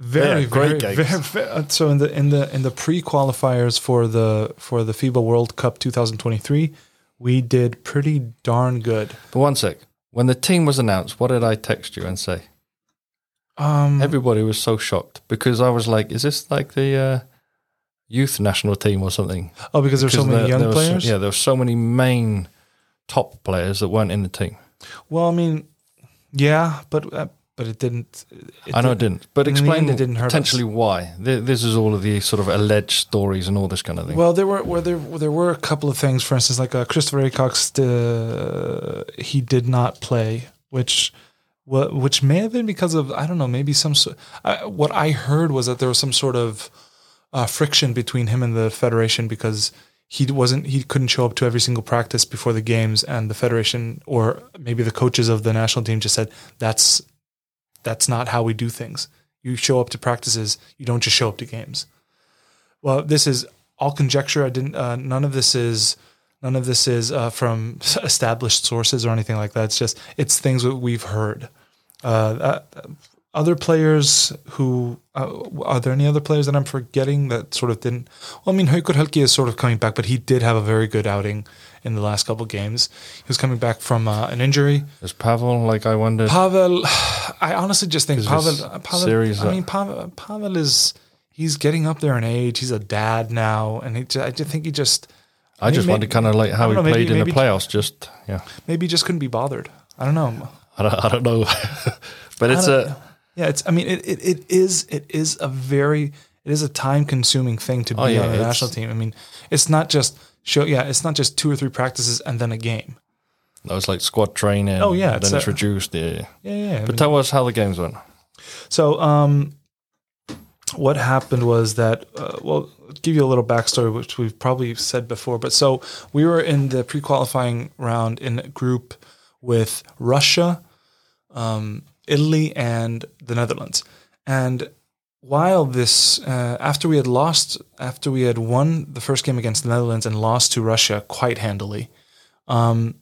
very, Yeah, great very, very, very- uh, So in the in the in the pre qualifiers for the for the FIBA World Cup 2023, we did pretty darn good. But one sec. When the team was announced, what did I text you and say? Um, Everybody was so shocked because I was like, "Is this like the uh, youth national team or something?" oh, because there's so many there- young there was players. yeah, there were so many main top players that weren't in the team. Well, I mean, yeah, but uh, but it didn't. It I know it didn't, but the explain it didn't hurt us. potentially why. This is all of the sort of alleged stories and all this kind of thing. Well, there were, were there there were a couple of things. For instance, like uh, Christopher Acox, uh, he did not play, which which may have been because of I don't know, maybe some. so- I, what I heard was that there was some sort of uh, friction between him and the federation because he wasn't he couldn't show up to every single practice before the games, and the federation or maybe the coaches of the national team just said that's that's not how we do things. You show up to practices, you don't just show up to games. Well, this is all conjecture. I didn't. Uh, none of this is. None of this is uh, from established sources or anything like that. It's just it's things that we've heard. Uh, uh, other players who uh, are there any other players that I'm forgetting that sort of didn't? Well, I mean, Haukur Helgi is sort of coming back, but he did have a very good outing in the last couple games. He was coming back from uh, an injury. Is Pavel like I wondered? Pavel, I honestly just think Pavel. Pavel series I mean, Pavel, Pavel is he's getting up there in age. He's a dad now, and he, I just think he just I just maybe- wondered kind of like how he know, maybe- played in maybe- the playoffs. Just yeah, maybe he just couldn't be bothered. I don't know. I don't, I don't know, but it's I a yeah. It's I mean it, it, it is it is a very it is a time consuming thing to be Oh, yeah, on the national team. I mean, it's not just show. Yeah, it's not just two or three practices and then a game. that was like squad training. Oh, yeah, it's then it's a- reduced. Yeah, yeah. Yeah, yeah. I But mean- tell us how the games went. So, um, what happened was that, uh, well, I'll give you a little backstory, which we've probably said before. But so we were in the pre qualifying round in a group with Russia, um, Italy, and the Netherlands. And while this, uh, after we had lost, after we had won the first game against the Netherlands and lost to Russia quite handily, um,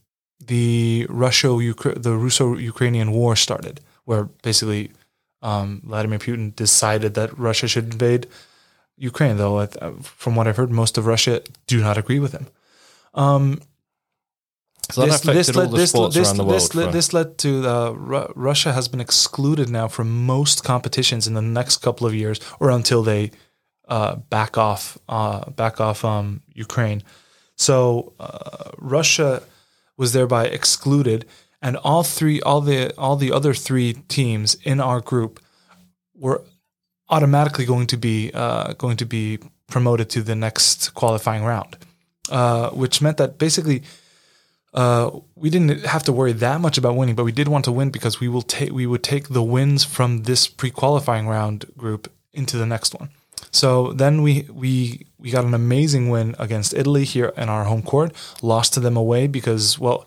the Russia the Russo-Ukrainian war started, where basically um, Vladimir Putin decided that Russia should invade Ukraine. Though, uh, from what I've heard, most of Russia do not agree with him. Um, so this, affected this all led, the this, sports this, around the world. This, led, this led to uh, Ru- Russia has been excluded now from most competitions in the next couple of years, or until they uh, back off, uh, back off um, Ukraine. So uh, Russia was thereby excluded, and all three, all the all the other three teams in our group were automatically going to be uh, going to be promoted to the next qualifying round, uh, which meant that basically uh, we didn't have to worry that much about winning, but we did want to win because we will take we would take the wins from this pre-qualifying round group into the next one. So then we we we got an amazing win against Italy here in our home court. Lost to them away because well,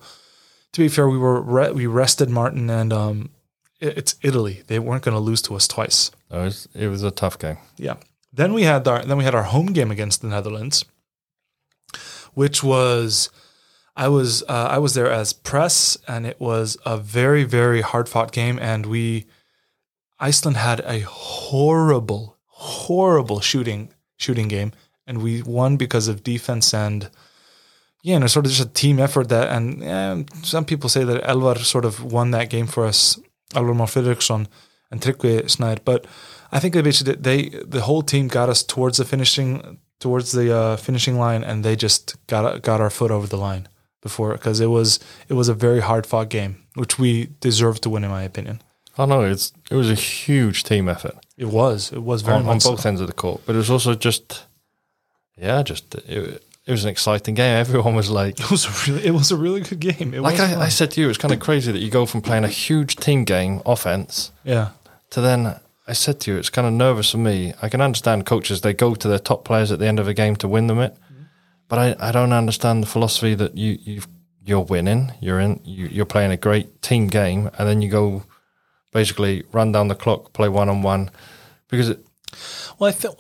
to be fair, we were re- we rested Martin and um, it, it's Italy. They weren't going to lose to us twice. It was, it was a tough game. Yeah. Then we had our then we had our home game against the Netherlands, which was I was uh, I was there as press, and it was a very very hard fought game. And we Iceland had a horrible horrible shooting shooting game, and we won because of defense and yeah, and it's sort of just a team effort that. And yeah, some people say that Elvar sort of won that game for us, Elvar Már and Tryggvi Snær, but I think they basically they the whole team got us towards the finishing towards the uh, finishing line, and they just got got our foot over the line before because it was it was a very hard fought game, which we deserved to win, in my opinion. Oh no, it's it was a huge team effort. It was. It was very on, on both ends of the court, but it was also just, yeah, just it, it was an exciting game. Everyone was like, it was a really, it was a really good game. It like I, I, said to you, it's kind of crazy that you go from playing a huge team game offense, yeah, to then I said to you, it's kind of nervous for me. I can understand coaches; they go to their top players at the end of a game to win them it. But I, I don't understand the philosophy that you you you're winning, you're in, you, you're playing a great team game, and then you go basically run down the clock, play one on one, because it. Well, I feel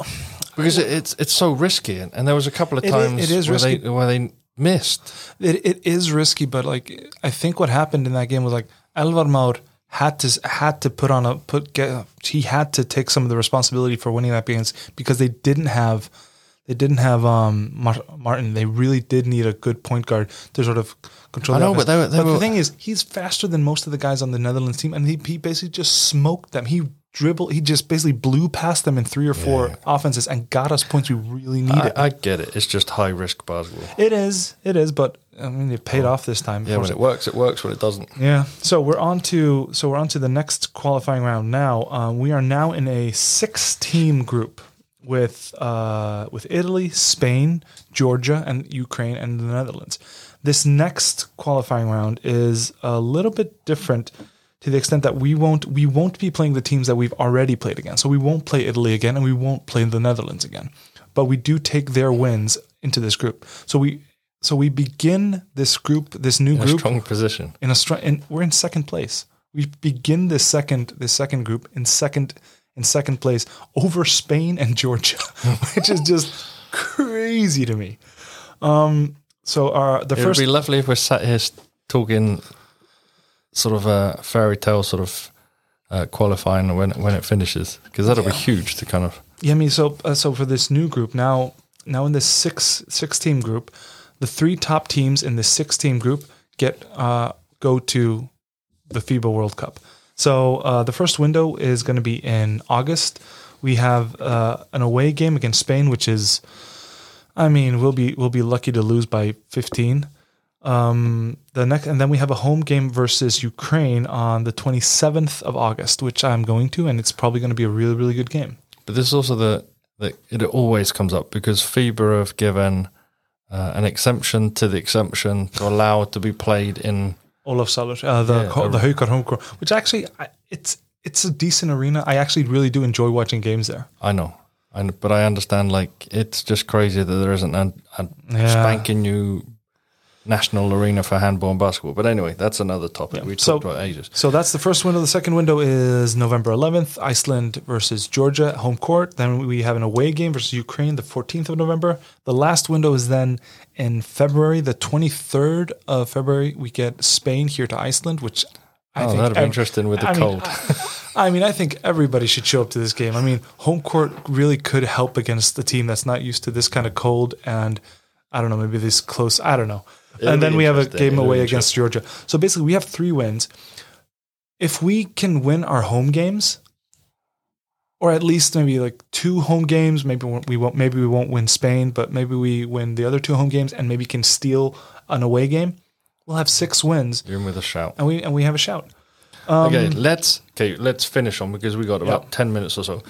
because it, it's it's so risky, and, and there was a couple of times it is, it is where risky. they where they missed. It it is risky, but like I think what happened in that game was like Elvar Már had to had to put on a put get he had to take some of the responsibility for winning that game because they didn't have they didn't have um, Martin. They really did need a good point guard to sort of control. I know, but, they were, they but were, the thing is, he's faster than most of the guys on the Netherlands team, and he, he basically just smoked them. He dribbled. He just basically blew past them in three or four yeah. offenses and got us points we really needed. I, I, get it. It's just high risk basketball. It is. It is. But I mean, it paid oh. off this time. Yeah, when it works, it works. When it doesn't, yeah. So we're on to so we're on to the next qualifying round now. Um, we are now in a six-team group with uh, with Italy, Spain, Georgia, and Ukraine and the Netherlands. This next qualifying round is a little bit different to the extent that we won't we won't be playing the teams that we've already played against. So we won't play Italy again, and we won't play the Netherlands again. But we do take their wins into this group. So we so we begin this group, this new in group, strong position. In a strong, we're in second place. We begin this second this second group in second in second place over Spain and Georgia, which is just crazy to me. Um, so our the it first would be lovely if we're sat here talking sort of a fairy tale sort of uh, qualifying when when it finishes because that'll yeah. be huge to kind of. Yeah, I mean, so uh, so for this new group now, now in this six six team group, the three top teams in this six team group get uh, go to the FIBA World Cup. So uh, the first window is going to be in August. We have uh, an away game against Spain, which is, I mean, we'll be we'll be lucky to lose by 15. Um, the next, and then we have a home game versus Ukraine on the 27th of August, which I'm going to, and it's probably going to be a really really good game. But this is also the, the it always comes up because FIBA have given uh, an exemption to the exemption to allow it to be played in Ólafsvöllur, uh, the yeah, the Haukar home court, which actually it's it's a decent arena. I actually really do enjoy watching games there. I know, know, but I understand like it's just crazy that there isn't a, a yeah. spanking new national arena for handball and basketball. But anyway, that's another topic. We So- talked about ages. So that's the first window. The second window is November 11th, Iceland versus Georgia at home court. Then we have an away game versus Ukraine the 14th of November. The last window is then in February, the 23rd of February. We get Spain here to Iceland, which I Oh, think that'd be interesting with the I mean, cold. I mean, I think everybody should show up to this game. I mean, home court really could help against the team that's not used to this kind of cold and I don't know, maybe this close. I don't know. It'll and then we have a game It'll away against Georgia. So basically, we have three wins. If we can win our home games, or at least maybe like two home games, maybe we won't. Maybe we won't win Spain, but maybe we win the other two home games, and maybe can steal an away game. We'll have six wins, You're in with a shout. and we and we have a shout. Um, okay, let's okay, let's finish on because we got about Yep. ten minutes or so.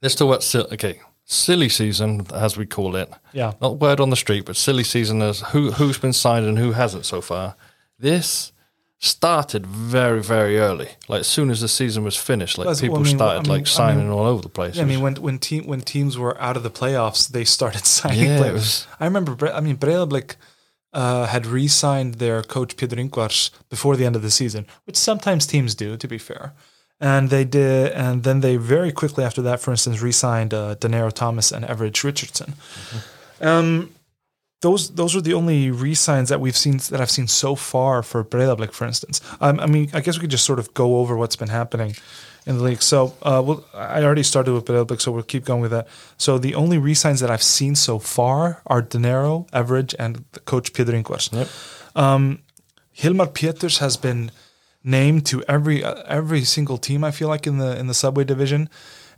Let's talk about okay, silly season as we call it. Yeah. Not word on the street, but silly season as who who's been signed and who hasn't so far. This started very very early. Like as soon as the season was finished, like Well, people I mean, started I mean- like I signing mean- all over the place. Yeah, I mean, when when team when teams were out of the playoffs, they started signing Yeah, players. was- I remember. I mean, Breiðablik uh, had re-signed their coach Peter before the end of the season, which sometimes teams do, to be fair. And they did, and then they very quickly after that, for instance, re-signed uh, Danero Thomas and Everage Richardson. Um, those those are the only re-signs that we've seen that I've seen so far for Breiðablik, for instance. Um, I mean, I guess we could just sort of go over what's been happening in the league. So, uh, well, I already started with Breiðablik, so we'll keep going with that. So, the only re-signs that I've seen so far are Danero, Everage, and the coach Peter Ingvars. Yep. Um, Hilmar Peters has been named to every uh, every single team. I feel like in the in the subway division,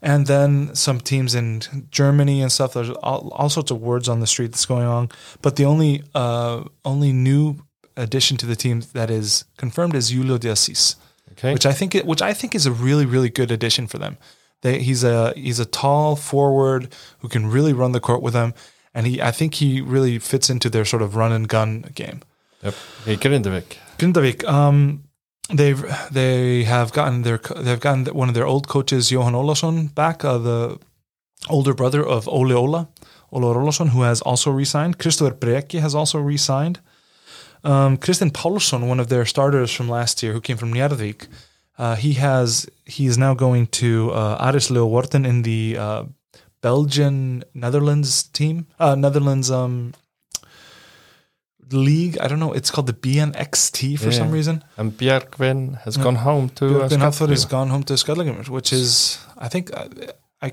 and then some teams in Germany and stuff. There's all, all sorts of words on the street that's going on. But the only uh, only new addition to the team that is confirmed is Julio de Assis okay, which I think it, which I think is a really really good addition for them. They, he's a he's a tall forward who can really run the court with them, and he I think he really fits into their sort of run and gun game. yep. Okay, Grindavik. Grindavik, um, they've they have gotten their they've gotten one of their old coaches Johan Olason back, uh, the older brother of Ole Ola, Ola Olason, who has also re-signed. Christopher Breki has also resigned. Um, Kristen Paulsson, one of their starters from last year, who came from Njarðvík, uh, he has he is now going to uh, Aris Leeuwarden in the uh, Belgian Netherlands team, uh, Netherlands um, league. I don't know. It's called the BNXT for Yeah. some reason. And Bjergvin has gone home to uh, Björn has gone home to Skallagrímur, which is I think I, I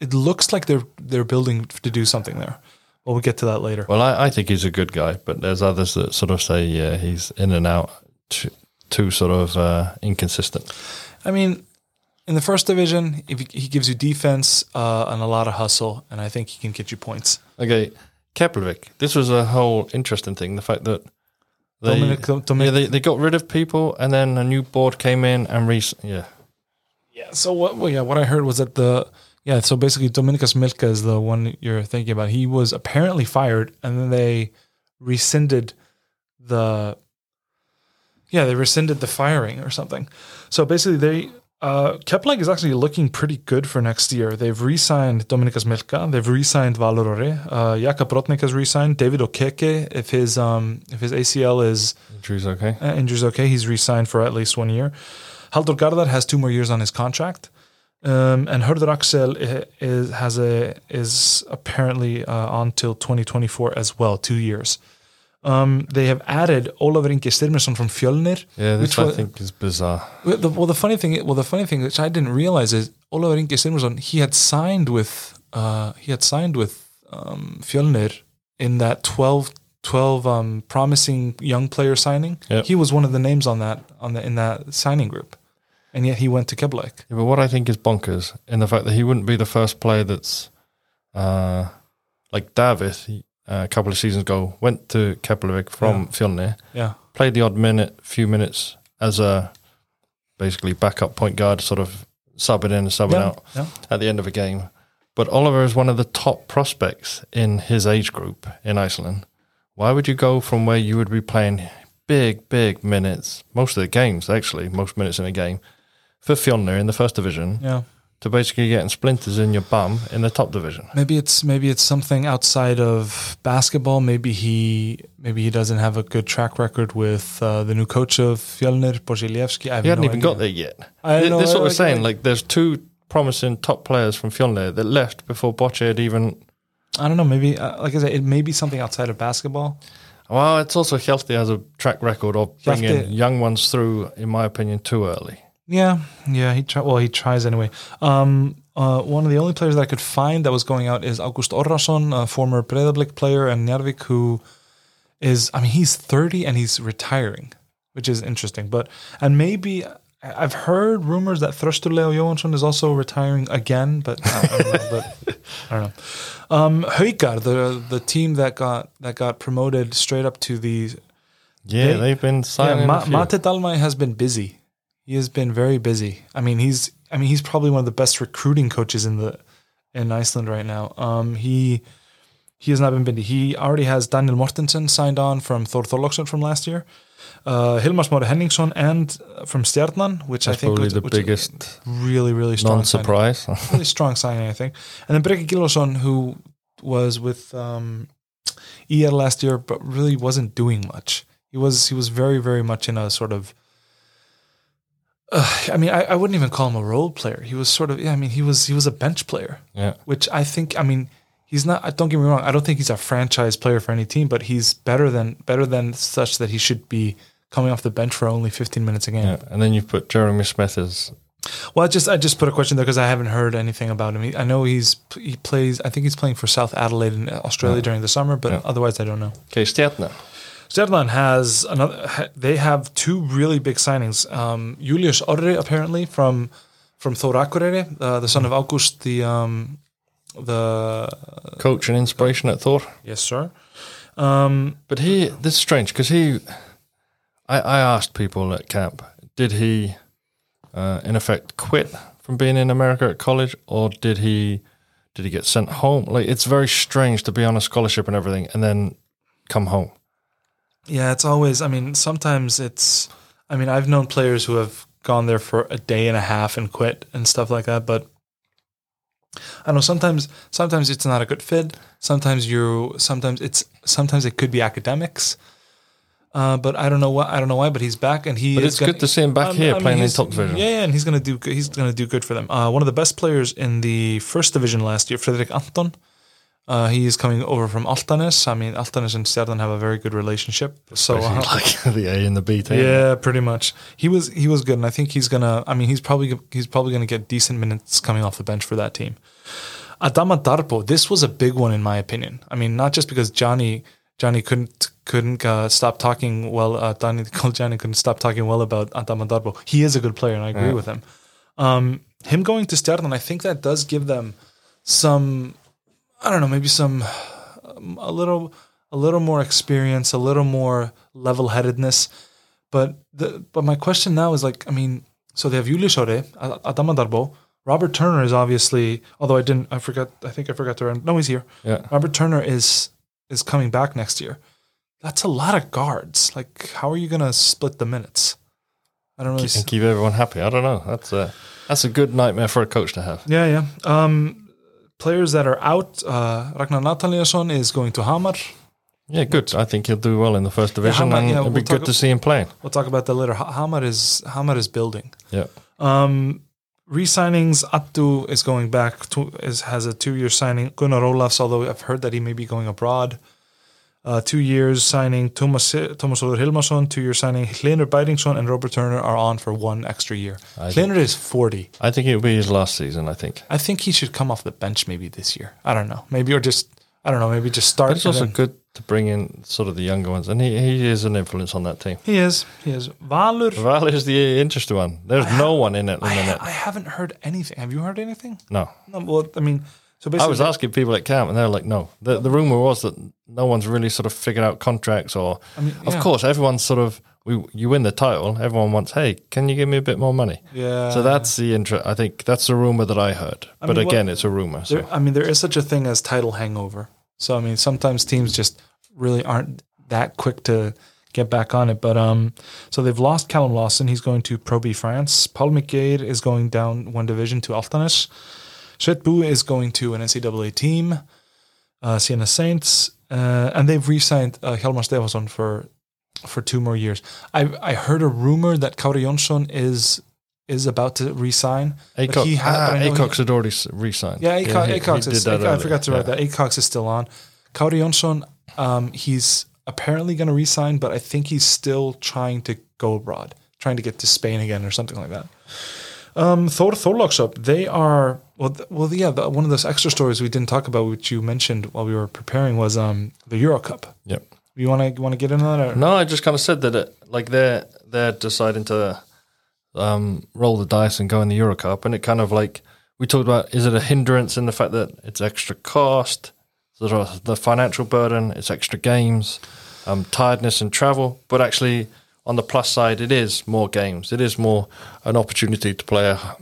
it looks like they're they're building to do something there. Well, we'll get to that later. Well, I, I think he's a good guy, but there's others that sort of say, yeah, he's in and out, too, too sort of uh, inconsistent. I mean, in the first division, he gives you defense uh, and a lot of hustle, and I think he can get you points. Okay, Keflavík. This was a whole interesting thing. The fact that they, Dominic, Dominic, yeah, they, they got rid of people, and then a new board came in and re- yeah, Yeah. So what? Well, yeah. What I heard was that the yeah. So basically, Dominykas Milka is the one you're thinking about. He was apparently fired, and then they rescinded the. Yeah, they rescinded the firing or something. So basically, they uh, Kepler is actually looking pretty good for next year. They've re-signed Dominykas Milka. They've re-signed Valur Orri. Uh, Jaka Brodnik has re-signed. David Okeke, if his um if his ACL is injuries okay. uh, injuries okay. He's re-signed for at least one year. Halldór Garðar has two more years on his contract, um, and Hörður Axel is has a is apparently uh, on till 2024 as well, two years. Um, they have added Ólafur Ingi Styrmisson from Fjölnir. Yeah, which I was- think is bizarre. Well, the, well, the funny thing, well, the funny thing which I didn't realize is Ólafur Ingi Styrmisson. He had signed with uh, he had signed with um, Fjölnir in that 12, 12 um, promising young player signing. Yep. He was one of the names on that on the in that signing group, and yet he went to Keflavík. Yeah, but what I think is bonkers in the fact that he wouldn't be the first player that's uh, like David. He, a couple of seasons ago, went to Keflavík from Fjölnir, Yeah, played the odd minute, few minutes as a basically backup point guard, sort of subbing in and subbing yeah, out yeah. at the end of a game. But Oliver is one of the top prospects in his age group in Iceland. Why would you go from where you would be playing big, big minutes, most of the games actually, most minutes in a game, for Fjölnir in the first division, yeah. To basically getting splinters in your bum in the top division. Maybe it's maybe it's something outside of basketball. Maybe he maybe he doesn't have a good track record with uh, the new coach of Fjölnir, Borzilevski. I He hadn't no even idea. got there yet. I Th- know, This is what we're saying. like- there's two promising top players from Fjölnir that left before Bocce had even. I don't know. Maybe uh, like I said, it may be something outside of basketball. Well, it's also Hjalti has a track record of bringing young ones through, in my opinion, too early. Yeah, yeah. He try, well, he tries anyway. Um, uh, one of the only players that I could find that was going out is August Orrason, a former Breiðablik player and Njarðvík, who is. I mean, he's thirty and he's retiring, which is interesting. But and maybe I've heard rumors that Þröstur Leo Johansson is also retiring again, but I don't know. but, I don't know. Um, Haukar, the the team that got that got promoted straight up to the Yeah, They- they've been signing. yeah, Ma- Mate Dalmai has been busy. He has been very busy. I mean, he's I mean he's probably one of the best recruiting coaches in the in Iceland right now. Um, he he has not been busy. He already has Daniel Mortensen signed on from Þór Þorlákshöfn from last year. Uh, Hilmar Smári Henningsson and uh, from Stjarnan, which That's I think probably was- the which biggest really really strong non-surprise. really strong signing, I think. And then Breki Gylfason, who was with um, ER last year, but really wasn't doing much. He was he was very very much in a sort of. Uh, I mean, I, I wouldn't even call him a role player. He was sort of yeah. I mean, he was he was a bench player, yeah, which I think. I mean, he's not. Don't get me wrong. I don't think he's a franchise player for any team, but he's better than better than such that he should be coming off the bench for only 15 minutes a game. yeah. And then you put Jeremy Smith as Well, I just I just put a question there because I haven't heard anything about him. He, I know he's he plays. I think he's playing for South Adelaide in Australia during the summer, but Yeah. otherwise I don't know. okay, Stjärna. Stjarnan has another. They have two really big signings. Um, Julius Orri apparently from from Thor Akureyri, uh, the son of August, the um, the coach and inspiration at Thor. yes sir. Um, But he, this is strange because he, I, I asked people at camp, did he, uh, in effect, quit from being in America at college, or did he, did he get sent home? Like it's very strange to be on a scholarship and everything, and then come home. Yeah, it's always. I mean, sometimes it's. I mean, I've known players who have gone there for a day and a half and quit and stuff like that. But I know sometimes. Sometimes it's not a good fit. Sometimes you. Sometimes it's. Sometimes it could be academics. Uh, but I don't know what I don't know why. But he's back and he. But is it's gonna- good to see him back mean- here I mean, playing in top division. Yeah, yeah, and he's gonna do. good- He's gonna do good for them. Uh, one of the best players in the first division last year, Frederick Anton. Uh, he is coming over from Álftanes. I mean, Álftanes and Stjarnan have a very good relationship. So uh, like the A and the B team. yeah, pretty much. He was he was good, and I think he's gonna. I mean, he's probably he's probably gonna get decent minutes coming off the bench for that team. Adama Darboe, this was a big one in my opinion. I mean, not just because Johnny Johnny couldn't couldn't uh, stop talking well. Uh, Johnny Johnny couldn't stop talking well about Adama Darboe. He is a good player, and I agree with him. Um, him going to Stjarnan, I think that does give them some. I don't know, maybe some um, a little a little more experience, a little more level headedness. But the but my question now is like, I mean, so they have Yuli Shore, Adama Darboe, Robert Turner is obviously, although I didn't, I forgot, I think I forgot to. No, he's here. Yeah. Robert Turner is is coming back next year. That's a lot of guards. Like, how are you gonna split the minutes? I don't really. and keep everyone happy. I don't know. That's a that's a good nightmare for a coach to have. Yeah, yeah. Um, players that are out. Uh, Ragnar Nathanaelsson is going to Hamar. Yeah, good. I think he'll do well in the first division, Hamar, and yeah, it'll be we'll talk good to see him playing. We'll talk about that later. Ha- Hamar is Hamar is building. Yeah. Um, re-signings. Attu is going back. To, is has a two-year signing. Gunnar Olafs, although I've heard that he may be going abroad. Uh, two years signing. Thomas Thomas Olur Hilmarsson, two-year signing. Hlynur Bæringsson and Robert Turner are on for one extra year. Hlynur is forty. I think it'll be his last season. I think. I think he should come off the bench maybe this year. I don't know. Maybe or just I don't know. Maybe just start. But it's also then- good to bring in sort of the younger ones, and he, he is an influence on that team. He is. He is. Valur. Valur is the interesting one. There's no one in it I, minute. I haven't heard anything. Have you heard anything? No. No, well, I mean, so I was asking people at camp, and they're like, "No." The the rumor was that no one's really sort of figured out contracts, or I mean, of course, everyone's sort of we you win the title, everyone wants, "Hey, can you give me a bit more money?" Yeah. So that's the intro. I think that's the rumor that I heard, I but mean, again, it's a rumor. So There, I mean, there is such a thing as title hangover. So I mean, sometimes teams just really aren't that quick to get back on it. But um, so they've lost Callum Lawson. He's going to Pro B France. Paul McGade is going down one division to Álftanes. Shetbu is going to an NCAA team, uh, Siena Saints, uh, and they've re-signed uh, Hjalmar Stefansson for for two more years. I I heard a rumor that Kári Jonsson is is about to resign. but Acox, he had- ah, but I he- Acox had already re-signed. yeah, Acox, he- he Acox did is. that I, forgot to write Yeah. that. Acox is still on. Kári Jonsson, um, he's apparently going to resign, but I think he's still trying to go abroad, trying to get to Spain again or something like that. Um, Þór Þorlákshöfn, they are well. Th- well, yeah. The, one of those extra stories we didn't talk about, which you mentioned while we were preparing, was um the Euro Cup. Yep. You want to want to get into that? Or? No, I just kind of said that it, like they're they're deciding to um, roll the dice and go in the Euro Cup, and it kind of like we talked about. Is it a hindrance in the fact that it's extra cost, sort of the financial burden, it's extra games, um, tiredness and travel, but actually on the plus side, it is more games. It is more an opportunity to play a,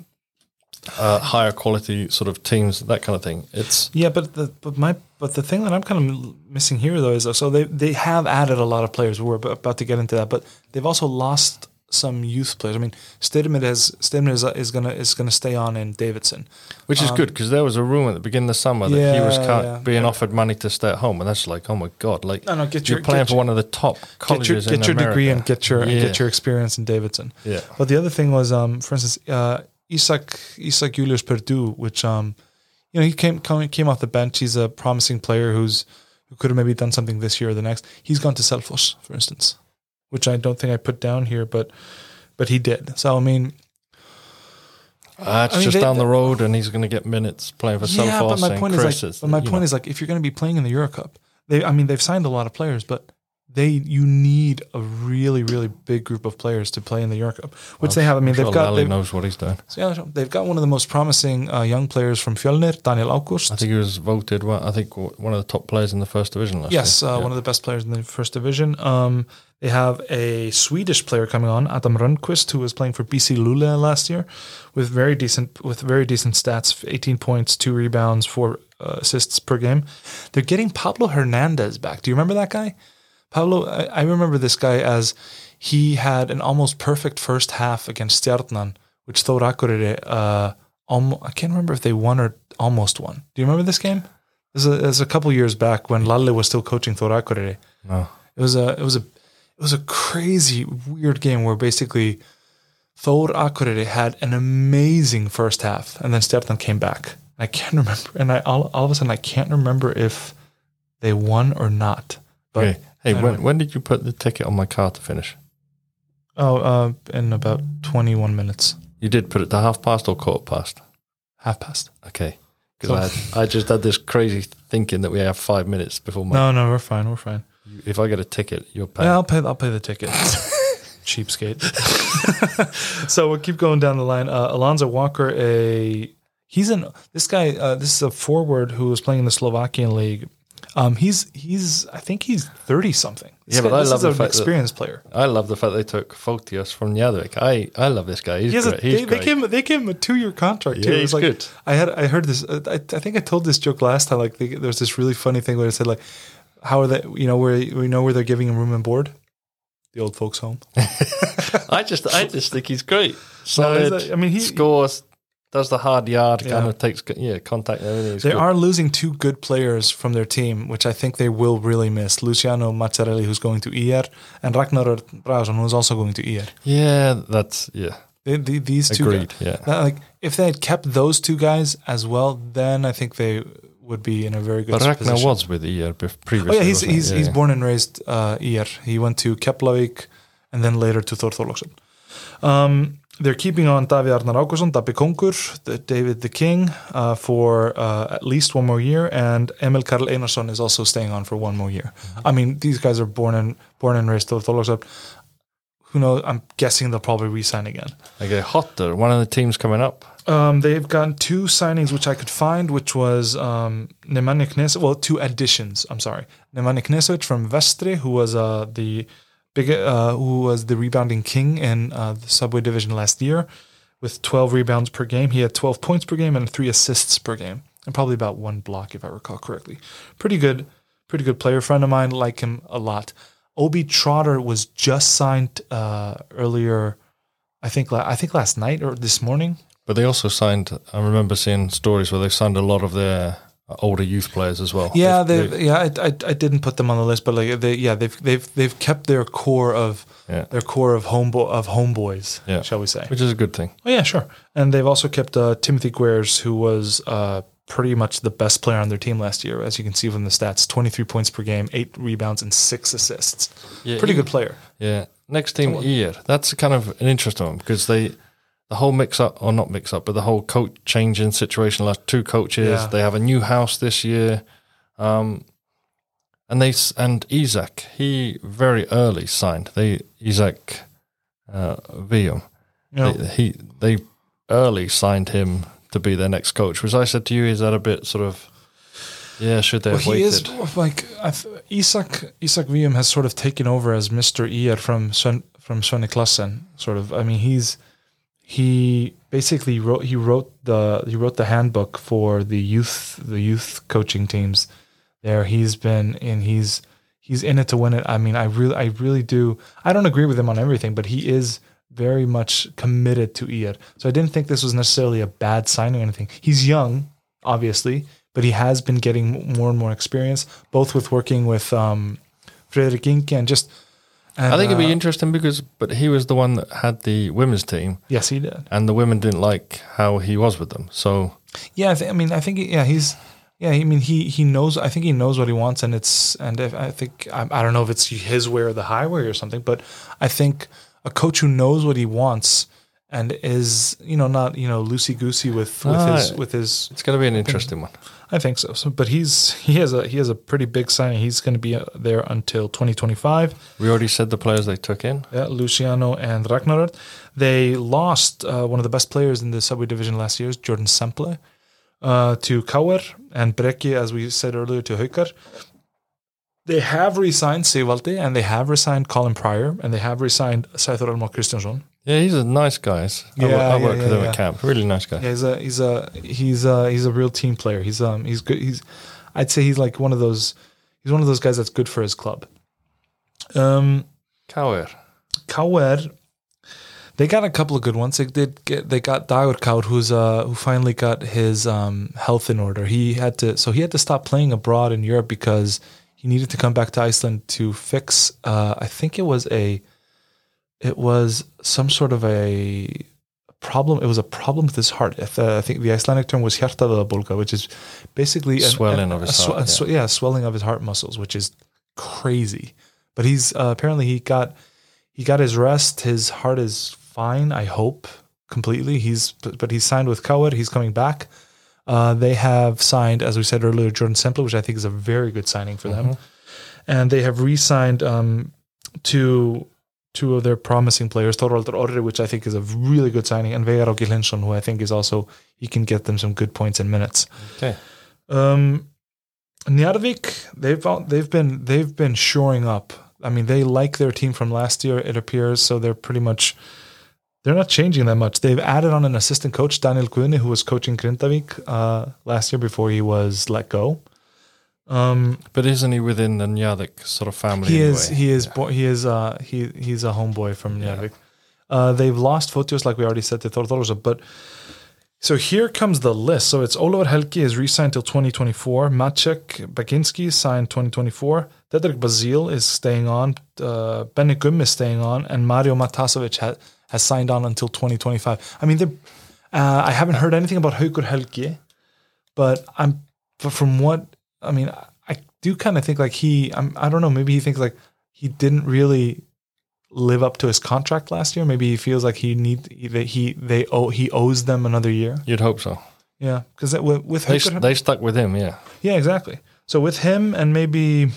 a higher quality sort of teams, that kind of thing. It's Yeah, but the but my but the thing that I'm kind of missing here though is uh, so they they have added a lot of players. We're about to get into that, but they've also lost some youth players. I mean, Stedman has Stedman is, uh, is gonna is gonna stay on in Davidson. Which is good because there was a rumor at the beginning of the summer that he was Um, Yeah, ca- yeah. being offered money to stay at home, and that's like, oh my god, like No, no, get you're playing get for your- one of the top Get your colleges get your degree and get your and get your experience in Davidson. yeah. But the other thing was, um, for instance, uh, Isak Isak Julius Perdue, which um, you know, he came come, came off the bench. He's a promising player who's who could have maybe done something this year or the next. He's gone to Selfoss, for instance, which I don't think I put down here, but but he did. So I mean, Uh, it's I mean, just they- down the road, and he's going to get minutes playing for yeah. But my and point Chris. is like, it's, but my point know, is like, if you're going to be playing in the Euro Cup, they, I mean, they've signed a lot of players, but they you need a really really big group of players to play in the Euro Cup, which they have. I mean, I'm sure they've got they've, knows what he's done. So, yeah, they've got one of the most promising uh, young players from Fjölnir, Daniel August. I think he was voted. One, I think one of the top players in the first division last yes, year. uh, Yeah. one of the best players in the first division. Um, they have a Swedish player coming on, Adam Rundqvist, who was playing for BC Luleå last year, with very decent with very decent stats: eighteen points, two rebounds, four uh, assists per game. They're getting Pablo Hernandez back. Do you remember that guy? Pablo, I, I remember this guy as he had an almost perfect first half against Stjarnan, which Thor Akureyri, uh, almo- I can't remember if they won or almost won. Do you remember this game? This is a, this is a couple years back when Lalle was still coaching Thor Akureyri. No. It was a it was a it was a crazy weird game where basically Thor Akureyri had an amazing first half and then Stjarnan came back. I can't remember, and I all, all of a sudden I can't remember if they won or not. But Okay. Hey, when, when did you put the ticket on my car to finish? oh, uh, in about twenty one minutes, You did put it to half past or quarter past? half past. Okay. Because I, I just had this crazy thinking that we have five minutes before my. No, no, we're fine. We're fine. If I get a ticket, you're paying. Yeah, I'll pay. I'll pay the ticket. Cheapskate. so we'll keep going down the line. Uh, Alonzo Walker, a he's an this guy. Uh, this is a forward who was playing in the Slovakian league. Um, he's he's I think he's thirty something. This Yeah, but I love is the an fact that- experienced player. I love the fact they took Fotios from Njarðvík. I, I love this guy. He's He has a, great. He's they, they gave him they gave him a two year contract too. Yeah, It he's was like, good. I had I heard this. uh, I, I think I told this joke last time. Like they, there's this really funny thing where I said like, how are they? You know where we know where they're giving him room and board. The old folks' home. I just I just think he's great. No, Solid. he's mean, he- scores, does the hard yard, kind Yeah. of takes yeah contact. Everything. They good. are losing two good players from their team, which I think they will really miss. Luciano Massarelli, who's going to IR, and Ragnar Bragason, who's also going to IR. Yeah, that's yeah. They, the these two Agreed. guys, Yeah. that, like if they had kept those two guys as well, then I think they would be in a very good But Ragnar position. was with year bef- Oh yeah, he's he's Yeah, he's yeah. born and raised uh, IR. He went to Keflavik and then later to Þór Þorlákshöfn. Um, they're keeping on Davíð Arnar Ágústsson, Dabbi Kongur, the David the King uh, for uh, at least one more year, and Emil Karl Einarsson is also staying on for one more year. Mm-hmm. I mean, these guys are born and born and raised Þór Þorlákshöfn. Who knows? I'm guessing they'll probably re-sign again. Okay, Höttur, one of the teams coming up. Um, they've gotten two signings which I could find, which was um, Nemanja Knežević. Well, two additions. I'm sorry, Nemanja Knežević from Vestri, who was uh, the big, uh, who was the rebounding king in uh, the Subway Division last year, with 12 rebounds per game. He had 12 points per game and three assists per game, and probably about one block if I recall correctly. Pretty good, pretty good player. Friend of mine like him a lot. Obi Trotter was just signed uh, earlier. I think I think last night or this morning. But they also signed. I remember seeing stories where they signed a lot of their older youth players as well. Yeah, They've- they yeah. I, I, I didn't put them on the list, but like they yeah they've they've they've kept their core of Yeah. their core of homebo- of homeboys, Yeah. shall we say? which is a good thing. Oh yeah, sure. And they've also kept uh, Timothy Guers, who was uh, pretty much the best player on their team last year, as you can see from the stats: twenty three points per game, eight rebounds, and six assists. Yeah, pretty good player. Yeah. Next team, year. That's kind of an interesting one because they, the whole mix up, or not mix up, but the whole coach changing situation. Last two coaches. Yeah. They have a new house this year, um, and they and Isaac. He very early signed. They Isaac, uh, Wíum. Know, They, he they early signed him to be their next coach. Was I said to you, is that a bit sort of, yeah, should they well, have he waited? is like I've, Isak Isak Wíum has sort of taken over as Mister IR from Sven, from Svenne Klassen. Sort of. I mean, he's he basically wrote he wrote the he wrote the handbook for the youth the youth coaching teams. There, he's been and he's he's in it to win it. I mean, I really I really do. I don't agree with him on everything, but he is very much committed to IR. So I didn't think this was necessarily a bad signing or anything. He's young, obviously, but he has been getting more and more experience, both with working with um, Frederick Inke and just. And, I think it'd be uh, interesting because, but he was the one that had the women's team, Yes, he did. and the women didn't like how he was with them. So Yeah, I, th- I mean, I think yeah, he's yeah. I mean, he he knows. I think he knows what he wants, and it's and if, I think I, I don't know if it's his way or the highway or something, but I think a coach who knows what he wants and is you know not you know loosey goosey with with Ah, his with his. it's going to be an interesting one. I think so. so. But he's he has a he has a pretty big signing. He's going to be there until 2025. We already said the players they took in. Yeah, Luciano and Ragnar. They lost uh, one of the best players in the subway division last year, Jordan Semple, uh, to KR and Breki, as we said earlier, to Haukar. They have re-signed and they have re-signed Colin Pryor and they have re-signed Sæþór Elmar Kristjansson. Yeah, he's a nice guy. I, Yeah, I worked yeah, with yeah, him at camp. Really nice guy. Yeah, he's a he's a he's a he's a real team player. He's um he's good. He's I'd say he's like one of those he's one of those guys that's good for his club. Um, KR. KR, they got a couple of good ones. They did get they got Dagur Kár, who's uh who finally got his um health in order. He had to so he had to stop playing abroad in Europe because he needed to come back to Iceland to fix uh I think it was a it was some sort of a problem it was a problem with his heart. If, uh, I think the Icelandic term was hjartavöðabólga, which is basically an- Swelling a- of his heart, swe- yeah, swelling of his heart muscles, which is crazy. But he's uh, apparently he got he got his rest. His heart is fine. I hope completely. He's but, but he's signed with KR. He's coming back. Uh, they have signed, as we said earlier, Jordan Semple, which I think is a very good signing for them. And they have re-signed um, two two of their promising players, Thorvaldur Orri, which I think is a really good signing, and Veigar Áki who I think is also he can get them some good points and minutes. Okay. Um, Njarðvík, they've they've been they've been shoring up. I mean, they like their team from last year. It appears so they're pretty much they're not changing that much. They've added on an assistant coach, Daniel Guðni, who was coaching Grindavik uh, last year before he was let go. Um, But isn't he within the Njarðvík sort of family? he anyway? is he is bo- he is uh he he's a homeboy from Njarðvík. Uh, they've lost Fotios, like we already said, to Thorþórsson, but so here comes the list. So it's Oliver Helgi is re-signed till 2024. Maciek Baginski is signed 2024. Dedrick Basile is staying on. Uh, Benny Gum is staying on, and Mario Matasovic ha- has signed on until 2025. I mean, they're- uh, I haven't heard anything about Haukur Helgi, but I'm but from what I mean, I, do kind of think like he. I'm, I don't know. Maybe he thinks like he didn't really live up to his contract last year. Maybe he feels like he need that he they owe he owes them another year. You'd hope so. Yeah, because with, with They, they stuck with him, yeah. yeah, exactly. So with him and maybe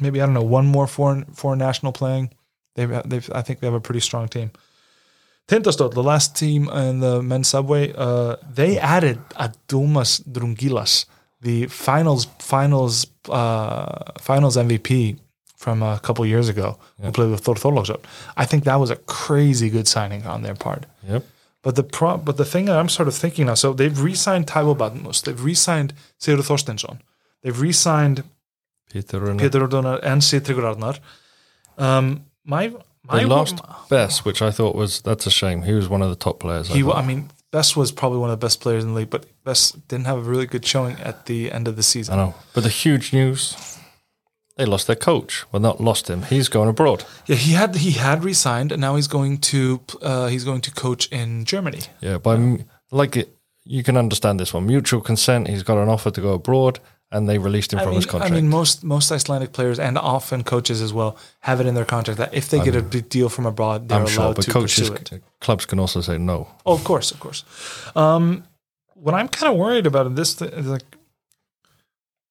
maybe I don't know one more foreign foreign national playing, they've they've I think they have a pretty strong team. Tindastóll, the last team in the men's subway, uh, they added Adomas Drungilas, the finals finals uh, finals MVP from a couple years ago, who played with Þór Þorlákshöfn. I think that was a crazy good signing on their part. Yep. But the pro- but the thing that I'm sort of thinking now, so they've re-signed Taiwo Badmus, they've re-signed Sigurður Þorsteinsson, they've re-signed Peter O'Donnell and Sigtryggur Arnar. Um, my my They lost Bess, which I thought was that's a shame. He was one of the top players. I He, thought. I mean, Bess was probably one of the best players in the league, but Bess didn't have a really good showing at the end of the season. I know. But the huge news, they lost their coach. Well, not lost him. He's going abroad. Yeah, he had he had resigned, and now he's going to uh, he's going to coach in Germany. Yeah, by m like it, you can understand this one. Mutual consent. He's got an offer to go abroad, and they released him I from mean, his contract. I mean, most most Icelandic players and often coaches as well have it in their contract that if they get a big deal from abroad, they're I'm sure, allowed but to coaches, pursue it. clubs can also say no. Oh, of course, of course. Um, what I'm kind of worried about in this th- is like,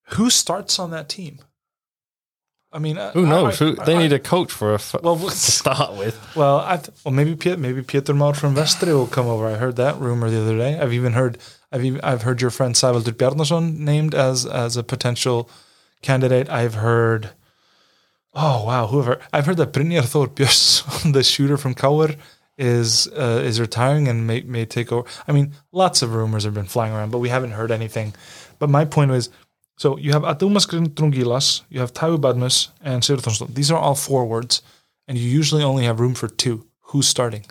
who starts on that team? I mean, uh, Who knows? I- Who, they I- need a coach for a f- Well, to start with. Well, I th- well maybe Piet, maybe Pétur Már from Vestri will come over. I heard that rumor the other day. I've even heard I've even, I've heard your friend Sævaldur Bjarnason named as as a potential candidate. I've heard oh wow whoever I've heard that Brynjar Thor Björnsson, the shooter from KR, is uh, is retiring and may may take over. I mean, lots of rumors have been flying around, but we haven't heard anything. But my point was. So you have Adomas Drungilas, you have Taiwo Badmus, and Sigurðsson. These are all forwards and you usually only have room for two. Who's starting?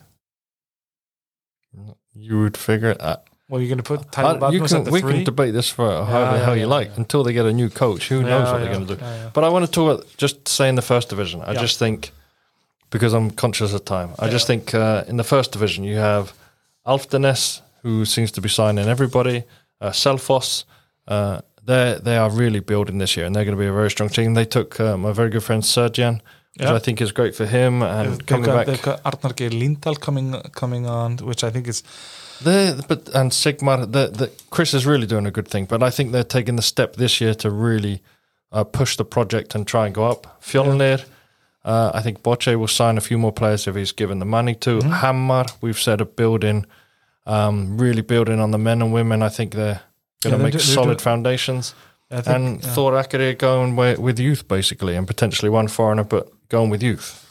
You would figure out. Well, you're going to put Uh, Tyler you Badmus can, at the we three. can debate this for however yeah, how you yeah, like yeah. until they get a new coach. Who knows what yeah, they're going to do? yeah, yeah. But I want to talk about just say in the first division. I Yeah. just think because I'm conscious of time. I just think uh, in the first division you have Álftanes, who seems to be signing everybody. Uh, Selfoss, uh, they they are really building this year, and they're going to be a very strong team. They took uh, my very good friend Sergian, which Yeah. I think is great for him, and They've coming got, back. they've got Arnar Lindahl coming coming on, which I think is They, but and Sigmar, the, the, Chris is really doing a good thing. But I think they're taking the step this year to really uh, push the project and try and go up. Fjölnir, uh, I think Boche will sign a few more players if he's given the money to. Mm-hmm. Hamar, we've said a building, um, really building on the men and women. I think they're going to they're make do- solid foundations. Think, and yeah. Thor Akureyri going with youth basically, and potentially one foreigner, but going with youth.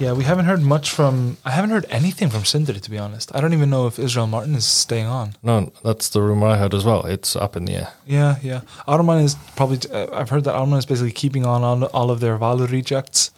Yeah, we haven't heard much from. I haven't heard anything from Sindri to be honest. I don't even know if Israel Martin is staying on. No, that's the rumor I heard as well. It's up in the air. Yeah, yeah. Ármann is probably. Uh, I've heard that Ármann is basically keeping on on all of their Valur rejects.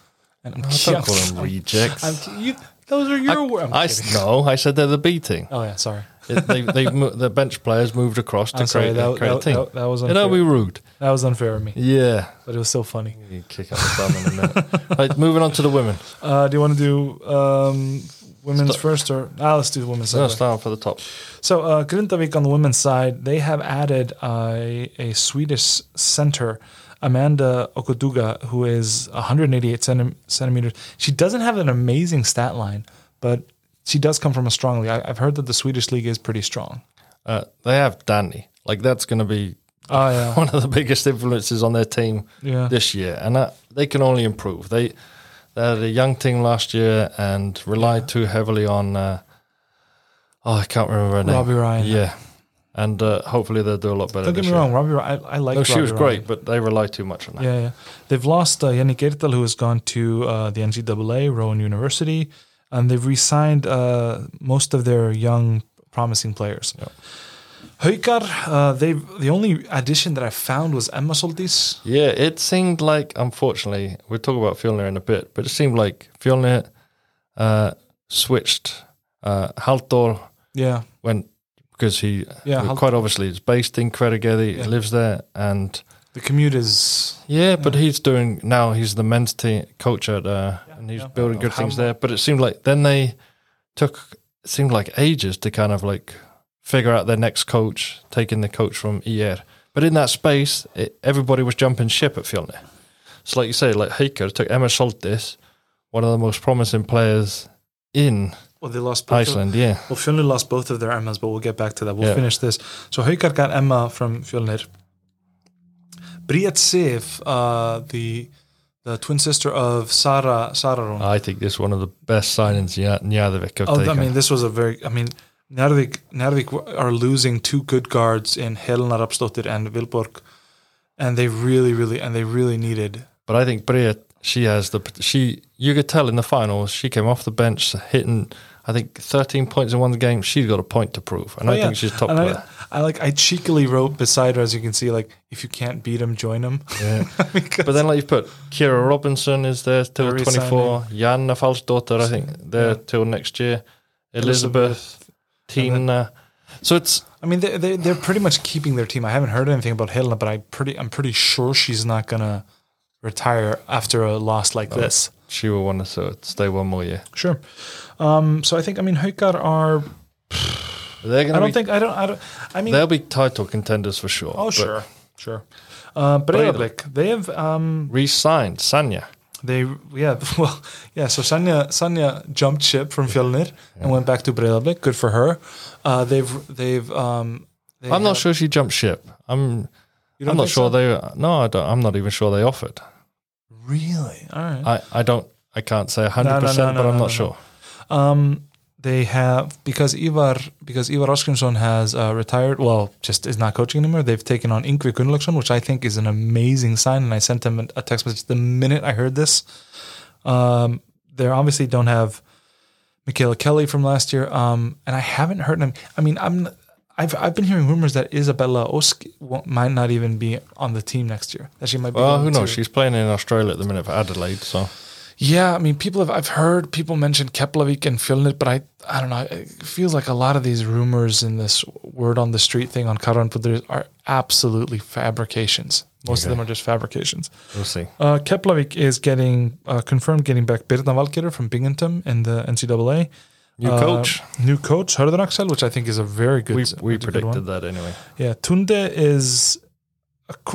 And I'm, I don't call them rejects. I'm, you, those are your words. I no, I said they're the B team. Oh yeah, sorry. They, they've mo- the bench players moved across to I'm sorry. create, That, a- create that, a team. that, that was you unfair. know, we rude. that was unfair of me, Yeah, but it was so funny. you kick up the bum in a minute. right, moving on to the women. Uh, do you want to do um, women's Start- first or ah, let's do women's No, side. start for the top. So uh, Grindavik on the women's side, they have added uh, a Swedish center, Amanda Okoduga, who is 188 centi- centimeters. She doesn't have an amazing stat line, but she does come from a strong league. I, I've heard that the Swedish league is pretty strong. Uh, they have Danny. Like that's going to be Oh yeah, one of the biggest influences on their team yeah. this year, and that, they can only improve. They they had a young team last year and relied too heavily on. Uh, oh, I can't remember her name. Robbie Ryan. Yeah, and uh, hopefully they'll do a lot better. Don't get this me year. wrong, Robbie. Ryan- I, I like. No, she Robbie was Ryan. great, but they rely too much on that. Yeah, yeah. They've lost uh, Yannick Ertel, who has gone to uh, the NCAA, Rowan University, and they've re-signed uh, most of their young, promising players. Yeah. Uh, they've the only addition that I found was Emma Soltis. Yeah, it seemed like, unfortunately, we'll talk about Fjölnir in a bit, but it seemed like Fjölnir uh, switched. Uh, Halldor Yeah, went because he, Yeah, quite obviously, is based in Hveragerði, Yeah. lives there, and the commute is yeah, but he's doing now. He's the men's team coach at, uh, and he's yeah. building good things there. But it seemed like then they took. It seemed like ages to kind of like figure out their next coach, taking the coach from ER. But in that space, it, everybody was jumping ship at Fjölnir. So, like you say, like Haukar took Emma Soltis, one of the most promising players in well, they lost both of- Iceland. Yeah, Well, Fjölnir lost both of their Emmas, but we'll get back to that. We'll Yeah. finish this. So Haukar got Emma from Fjölnir. Briet Sif, uh, the the twin sister of Sara Sararun. I think this is one of the best signings Nja- Njarðvík have Oh, taken. I mean, this was a very. I mean, Njarðvík Njarðvík are losing two good guards in Helena Rafnsdóttir and Vilborg, and they really, really, and they really needed. But I think Bria, she has the she. You could tell in the finals, she came off the bench hitting. I think 13 points in one game. She's got a point to prove, and Oh, I yeah. think she's top And player. I, I like I cheekily wrote beside her, as you can see, like if you can't beat him, join him. Yeah. But then, like you put, Kira Robinson is there till They're 24. Janna Falsdottir, I think, they're Yeah. till next year. Elizabeth, Tina. So it's I mean, they, they they're pretty much keeping their team. I haven't heard anything about Helena, but I pretty I'm pretty sure she's not gonna retire after a loss like this. she will want to stay one more year. Sure. Um, so I think I mean Haukar are. They're I gonna I don't be, think I don't I don't. I mean, they'll be title contenders for sure. oh sure, sure. Uh, Breidablik, they have um, Re-signed Sanya. they yeah well yeah. So Sanya Sanya jumped ship from Fjölnir and went back to Breidablik. Good for her. Uh, they've they've um. They I'm not sure she jumped ship. I'm. I'm not sure so? they. No, I don't. I'm not even sure they offered. really. All right. I. I don't. I can't say 100, no, percent no, but I'm no, not no. sure. Um, they have because Ivar because Ivar Oskarsson has uh, retired. Well, just is not coaching anymore. They've taken on Ingrid Gunnlaugsson, which I think is an amazing sign. And I sent him a text message the minute I heard this. Um, they obviously don't have Michaela Kelly from last year. Um, and I haven't heard them. I mean, I'm. I've I've been hearing rumors that Isabella Osk might not even be on the team next year. That she might be. Well, who knows? to- She's playing in Australia at the minute for Adelaide, so yeah, I mean, people have. I've heard people mention Keflavík and Fjölnir, but I, I don't know. It feels like a lot of these rumors in this word on the street thing on Karanpudur are absolutely fabrications. Most of them are just fabrications. we'll see. Uh, Keflavík is getting uh, confirmed getting back Birna Valgerður from Binghamton in the NCAA. New Uh, coach. new coach Hörður Axel, which I think is a very good. We we predicted that anyway. Yeah, Tunde is,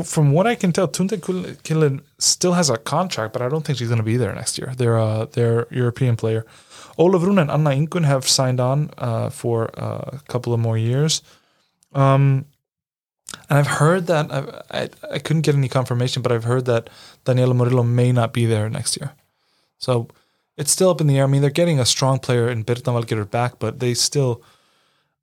from what I can tell, Tunde Killen still has a contract, but I don't think she's going to be there next year. They're a they're European player. Olaf Rune and Anna Ingunn have signed on uh, for uh, a couple of more years. Um, and I've heard that I've, I I couldn't get any confirmation, but I've heard that Daniela Murillo may not be there next year. So it's still up in the air. I mean, they're getting a strong player in Birna Valgerður back, but they still,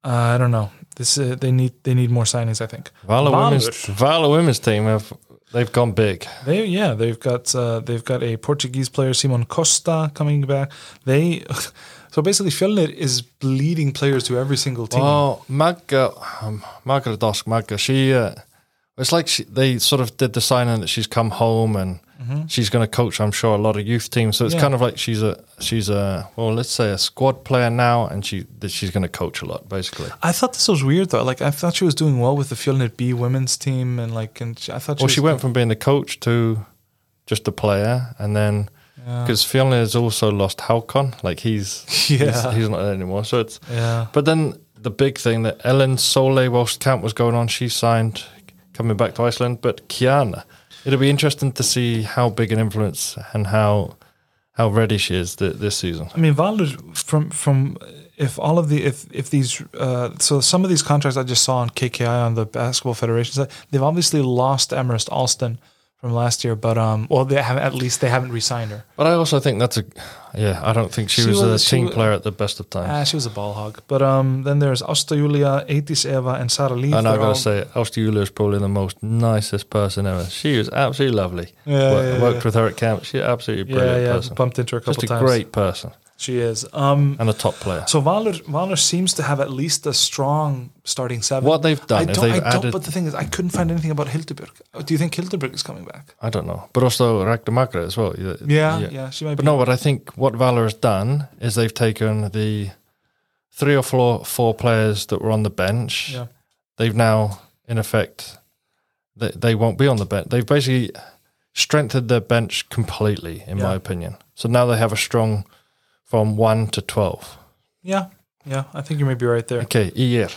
uh, I don't know. This uh, they need they need more signings. I think. Valur Valur. women's Valur women's team have they've gone big. They yeah they've got uh, they've got a Portuguese player Simon Costa coming back. They so basically Fjölnir is bleeding players to every single team. Oh, Magga, um, Margaret Dosk, Magga, she, uh, it's like she, they sort of did the signing that she's come home and mm-hmm. she's going to coach, I'm sure, a lot of youth teams. So it's Yeah. kind of like she's a, she's a, well, let's say a squad player now and she, that she's going to coach a lot, basically. I thought this was weird though. Like I thought she was doing well with the Fjölnir B women's team and like and she, I thought she Well, she went from being the coach to just a player and then, yeah, because Fjölnir has also lost Halcon, like he's, he's, Yeah. he's not there anymore. So it's, yeah But then the big thing that Ellen Sole, whilst camp was going on, she signed coming back to Iceland. But Kiana, it'll be interesting to see how big an influence and how how ready she is th- this season. I mean, Valur from from if all of the if if these uh, so some of these contracts I just saw on KKÍ on the Basketball Federation side, they've obviously lost Emerist Alston from last year, but um, well, they have at least they haven't re-signed her. But I also think that's a yeah. I don't think she, She was, was- a she team wa- player at the best of times. Ah, she was a ball hog. But um, then there's Asta Julia, Etis Eva, and Sara Lee. and I They're all- gotta say, Yulia is probably the most nicest person ever. She was absolutely lovely. Yeah, yeah, worked yeah. with her at camp. She's absolutely yeah, brilliant yeah, person. bumped into her a couple Just a times. great person She is. Um, and a top player. so Valur, Valur seems to have at least a strong starting seven. What they've I done is don't, I they've don't. But the thing is, I couldn't find anything about Hildur Björg. Do you think Hildur Björg is coming back? I don't know, but also Ragnar as well. Yeah, Yeah, yeah, she might But be. no, what I think what Valur has done is they've taken the three or four four players that were on the bench. Yeah. They've now, in effect, they, they won't be on the bench. They've basically strengthened their bench completely, in my opinion. So now they have a strong from one to twelve. Yeah, yeah, I think you may be right there. Okay, Ier.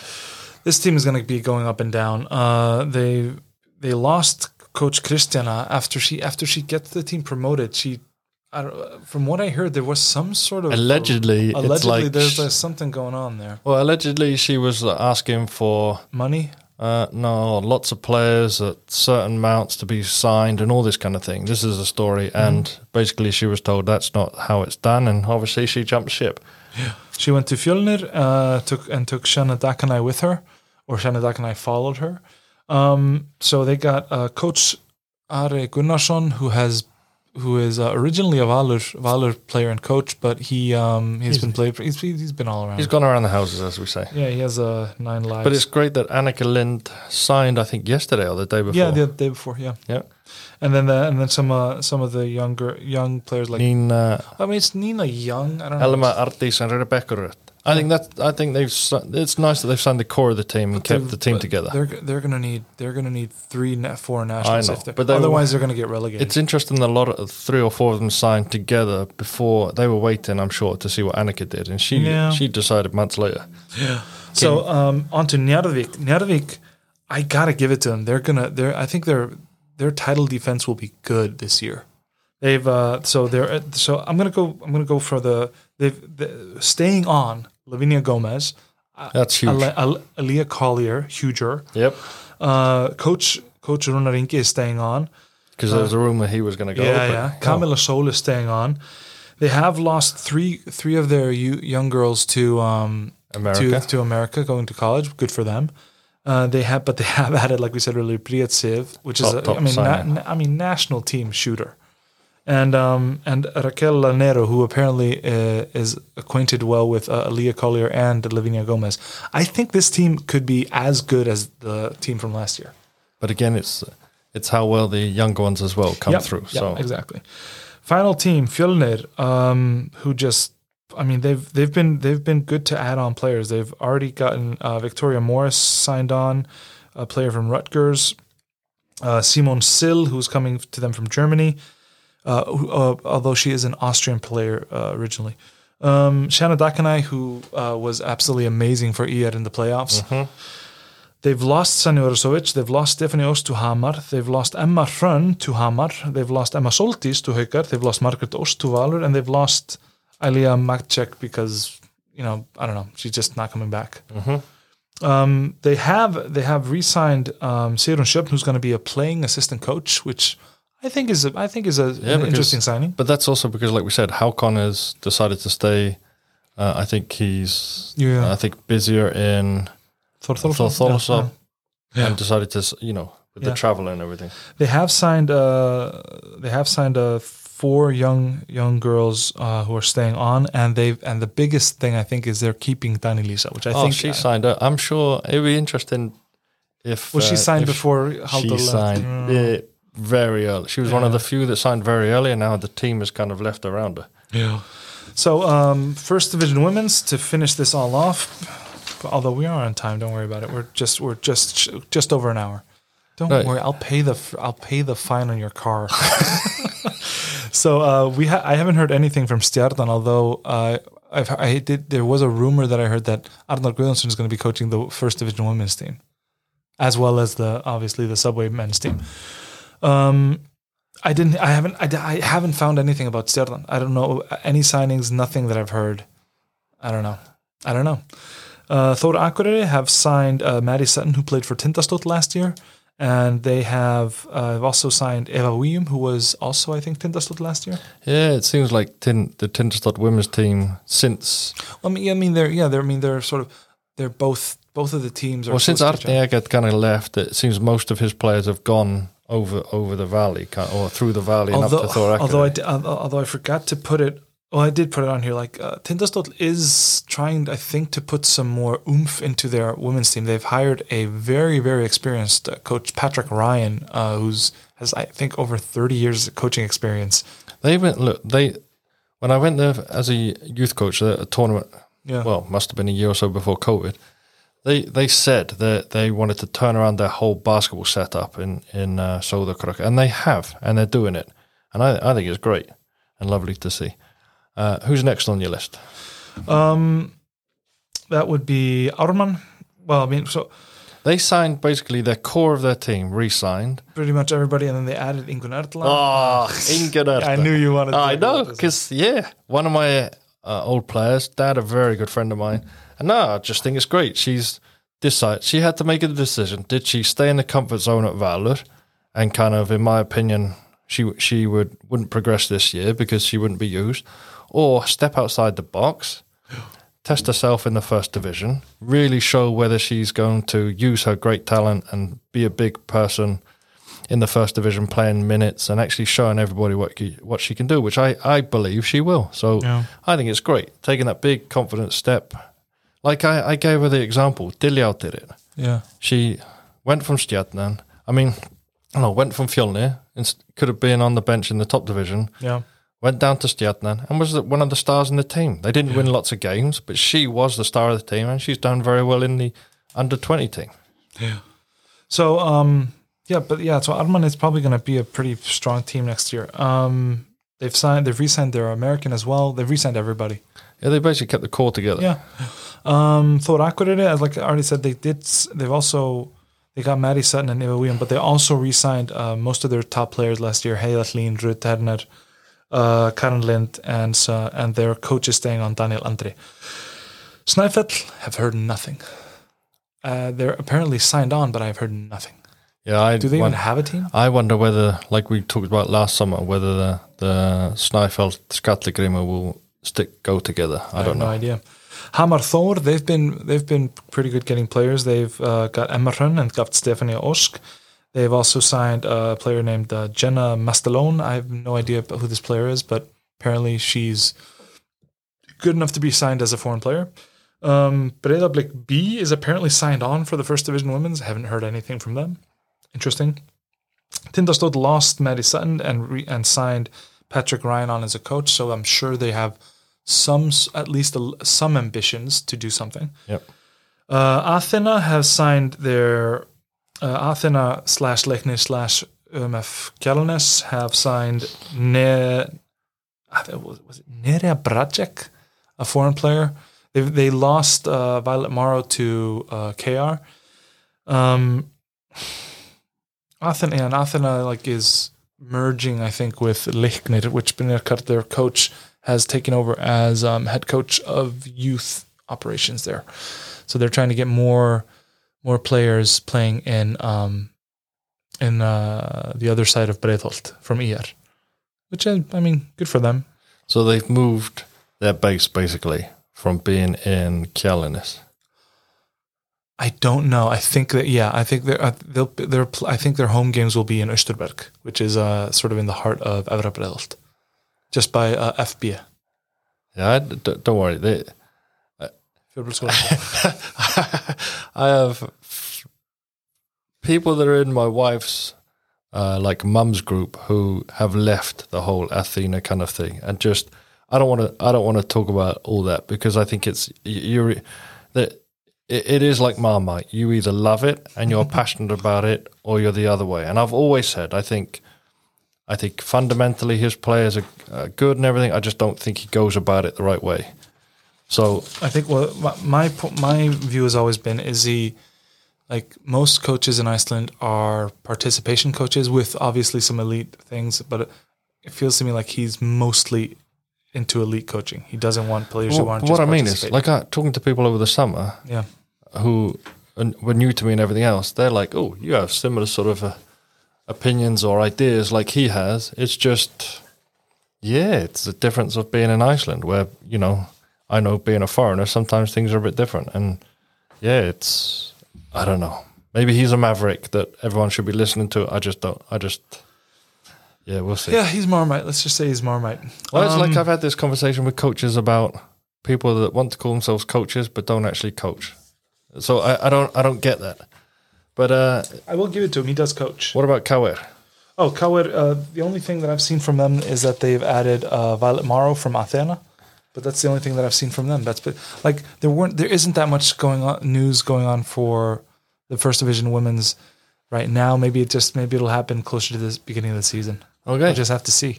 This team is going to be going up and down. Uh, they they lost Coach Christiana after she after she gets the team promoted. She, I don't, from what I heard, there was some sort of Allegedly, allegedly like there's, there's something going on there. well, allegedly she was asking for Money. Uh, no, lots of players at certain amounts to be signed and all this kind of thing. This is a story, and basically she was told that's not how it's done, and obviously she jumped ship. She went to Fjölnir, uh, took and took Shanna Dakanai with her, or Shanna Dakanai followed her. Um, so they got uh, Coach Are Gunnarsson, who has who is uh, originally a Valur Valur player and coach, but he um he's been played. For, he's he's been all around. He's gone around the houses, as we say. yeah, he has uh, nine lives. But it's great that Annika Lind signed, I think, yesterday or the day before. yeah, the day before, yeah, yeah. and then the, and then some uh, some of the younger young players like Nina, I mean it's Nina Young. I don't know. Elma Artis, and Rebecca. I think that I think they've. It's nice that they've signed the core of the team and kept the team together. They're they're gonna need they're gonna need three na- four nationals. I know, but they were- otherwise they're gonna get relegated. It's interesting that a lot of three or four of them signed together before they were waiting. I'm sure to see what Annika did, and she Yeah. she decided months later. Yeah. So um, on to Njarðvík. Njarðvík, I gotta give it to them. They're gonna. They're. I think their their title defense will be good this year. They've. Uh, so they're. uh, So I'm gonna go. I'm gonna go for the. They've the, staying on Lavinia Gomez, That's huge. Ale, Ale, Aaliyah Collier, huger. yep, Uh, Coach Coach Rúnar Ingi is staying on. because there was a rumor he was going to go. Yeah, yeah. Camilla Sol is staying on. They have lost three three of their you, young girls to um America. to, to America going to college. Good for them. Uh, they have, but they have added, like we said earlier, Prietsev, which is Top- a, top I mean, na, na- I mean, national team shooter, and um and Raquel Lanero, who apparently uh, is acquainted well with uh, Aaliyah Collier and Lavinia Gomez. I think this team could be as good as the team from last year. But again, it's it's how well the younger ones as well come Yep, through. yep, So exactly. Final team, Fjölnir, um, who just I mean they've they've been they've been good to add on players. They've already gotten uh, Victoria Morris signed on, a player from Rutgers, uh, Simon Sill, who's coming to them from Germany, who, uh, although she is an Austrian player uh, originally. Um, Shanna Dakanai, who uh, was absolutely amazing for ER in the playoffs. They've lost Sanja Orsovic, they've lost Stephanie Ost to Hamar, they've lost Emma Hrönn to Hamar, they've lost Emma Soltis to Haukar, they've lost Margaret Ost to Valur, and they've lost Alia Makcek because, you know, I don't know, she's just not coming back. Um, they have they have re-signed um, Sigrun Sjöfn, who's going to be a playing assistant coach, which I think is a, I think is a, an because- interesting signing. But that's also because, like we said, Halcon has decided to stay. Uh, I think he's, Yeah. I think, busier in Thorthorsa Yeah. and decided to, you know, with Yeah. the travel and everything. They have signed uh they have signed uh four young young girls uh, who are staying on and they have and the biggest thing I think is they're keeping Dani Lisa, which I oh, think she signed up. I'm sure it'd be interesting if. was she uh, signed if before She Halda left. signed Mm. uh, very early. She was one of the few that signed very early, and now the team has kind of left around her. Yeah. So um first division women's to finish this all off. Although we are on time, don't worry about it. We're just we're just just over an hour. Don't Right. worry, I'll pay the f- I'll pay the fine on your car. so uh, we ha- I haven't heard anything from Stjarnan, although uh, I've, I did. There was a rumor that I heard that Arnar Guðmundsson is going to be coaching the first division women's team, as well as the obviously the Subway men's team. Um, I didn't. I haven't. I, I haven't found anything about Stjarnan. I don't know any signings. Nothing that I've heard. I don't know. I don't know. Uh, Thor Akureyri have signed uh, Maddie Sutton, who played for Tindastóll last year, and they have uh, also signed Eva William, who was also, I think, Tindastóll last year. Yeah, it seems like tin, the Tindastóll women's team since I mean, yeah, I mean, they're yeah, they're I mean, they're sort of they're both both of the teams are well since close to each. Arne Eggert kind of left, it seems most of his players have gone over over the valley or through the valley and up although, to Thor although I Akureyri. di- although although I forgot to put it. Well, I did put it on here. Like uh, Tindastóll is trying, I think, to put some more oomph into their women's team. They've hired a very, very experienced uh, coach, Patrick Ryan, uh, who's has I think over thirty years of coaching experience. They went look they when I went there as a youth coach at a tournament. Yeah. Well, must have been a year or so before COVID. They they said that they wanted to turn around their whole basketball setup in in uh, and they have, and they're doing it, and I I think it's great and lovely to see. Uh, who's next on your list? Um, that would be Ármann. Well, I mean, so They signed basically their core of their team re-signed. pretty much everybody, and then they added Ingun Ertland. Oh, Ingered. I knew you wanted. to I know because yeah, one of my uh, old players, dad, a very good friend of mine, and no, I just think it's great. She's decided she had to make a decision. Did she stay in the comfort zone at Valur, and kind of, in my opinion, she she would wouldn't progress this year because she wouldn't be used, or step outside the box, test herself in the first division, really show whether she's going to use her great talent and be a big person in the first division, playing minutes and actually showing everybody what he, what she can do, which I, I believe she will. So Yeah. I think it's great taking that big confident step. Like I, I gave her the example, Diljá did it. Yeah. She went from Stjarnan. I mean, no, went from Fjölnir, and could have been on the bench in the top division. Yeah. Went down to Stjarnan and was one of the stars in the team. They didn't win lots of games, but she was the star of the team, and she's done very well in the under twenty team. Yeah. So um yeah, but yeah, so Ármann is probably going to be a pretty strong team next year. Um they've signed they've re-signed their American as well. They've re-signed everybody. Yeah, they basically kept the core together. Yeah. Um Thor Akureyri, as like I already said they did. They've also they got Maddie Sutton and Eva William, but they also re-signed uh, most of their top players last year. Heila Hlín, Ruth Terner, uh, Karen Lind, and uh, and their coach is staying on Daniel Andre. Snæfell have heard nothing. Uh, they're apparently signed on, but I've heard nothing. yeah. I Do they won- even have a team? I wonder whether, like we talked about last summer, whether the the Snæfell will stick go together. I, have don't no know. idea. Hamar Thor, they've been they've been pretty good getting players. They've uh, got Emma and got Stefania Osk. They've also signed a player named uh, Jenna Mastalone. I have no idea who this player is, but apparently she's good enough to be signed as a foreign player. Um, B is apparently signed on for the first division women's. I haven't heard anything from them. Interesting. Tindastóll lost Maddie Sutton and re- and signed Patrick Ryan on as a coach, so I'm sure they have some, at least a, some ambitions to do something. Yep. Uh, Athena has signed their uh, Athena slash Leiknir slash UMF Kjellnes have signed ne, was, was it Nerea Bracek, a foreign player. They they lost uh, Violet Morrow to uh, KR. Um, Athena and Athena like is merging, I think, with Leiknir, which Benirkar, their coach, has taken over as um, head coach of youth operations there. So they're trying to get more more players playing in um, in uh, the other side of Breiðholt from ER, which I, I mean, good for them. So they've moved their base basically from being in Kjellnes. I don't know. I think that yeah, I think they're uh, they'll their I think their home games will be in Österberg, which is uh, sort of in the heart of Evra Breiðholt, just by uh, FB. Yeah, d- don't worry. They, I have people that are in my wife's uh, like mum's group who have left the whole Athena kind of thing, and just I don't want to I don't want to talk about all that because I think it's you're that it, it is like Marmite. You either love it and you're passionate about it, or you're the other way. And I've always said I think. I think fundamentally his players are uh, good and everything. I just don't think he goes about it the right way. So I think well, my my view has always been is he like most coaches in Iceland are participation coaches with obviously some elite things, but it, feels to me like he's mostly into elite coaching. He doesn't want players who aren't. what I mean is, like, uh, talking to people over the summer yeah, who were new to me and everything else, they're like, "Oh, you have similar sort of uh, opinions or ideas like he has." It's just, yeah, it's the difference of being in Iceland, where you know, I know being a foreigner, sometimes things are a bit different, and yeah, it's, I don't know, maybe he's a maverick that everyone should be listening to. I just don't. I just, yeah, we'll see. yeah, he's Marmite. Let's just say he's Marmite. Well, it's like Um, I've had this conversation with coaches about people that want to call themselves coaches but don't actually coach. So I, I don't I don't get that. But uh, I will give it to him. He does coach. what about Kawer? Oh, Kawir, uh, the only thing that I've seen from them is that they've added uh, Violet Morrow from Athena, but that's the only thing that I've seen from them. That's but like there weren't there isn't that much going on news going on for the first division women's right now. Maybe it just maybe it'll happen closer to the beginning of the season. Okay. We'll just have to see.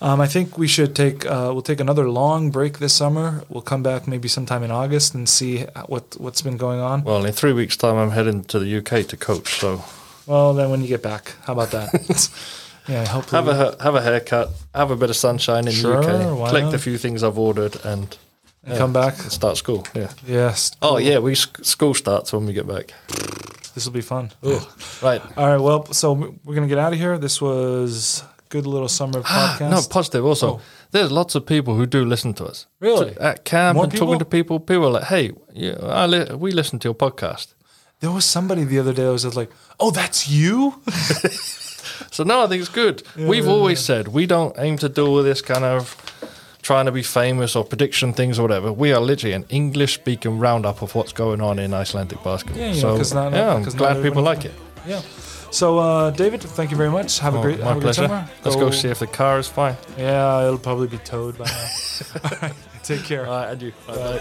Um, I think we should take uh, we'll take another long break this summer. We'll come back maybe sometime in August and see what what's been going on. Well, in three weeks' time, I'm heading to the UK to coach. So Well, then when you get back, how about that? yeah, hopefully. have a have a haircut, have a bit of sunshine in Sure, the UK, collect not? a few things I've ordered, and and come back. and start school. Yeah. Yes. Oh yeah, we school starts when we get back. This will be fun. Right. All right. Well, so we're gonna get out of here. This was good little summer podcast. Ah, no, positive. Also, Oh. there's lots of people who do listen to us. Really? So at camp More and talking to people, people are like, "Hey, yeah, I li- we listen to your podcast." there was somebody the other day that was just like, "Oh, that's you." So no, I think it's good. We've always said we don't aim to do all this kind of trying to be famous or prediction things or whatever. We are literally an English speaking roundup of what's going on in Icelandic basketball. Yeah, know, not- yeah, I'm glad people like it. Yeah. So, uh, David, thank you very much. Have a Oh, great, my have a great pleasure. summer. Let's go see if the car is fine. Yeah, it'll probably be towed by now. All right, take care. All right, and you. Bye.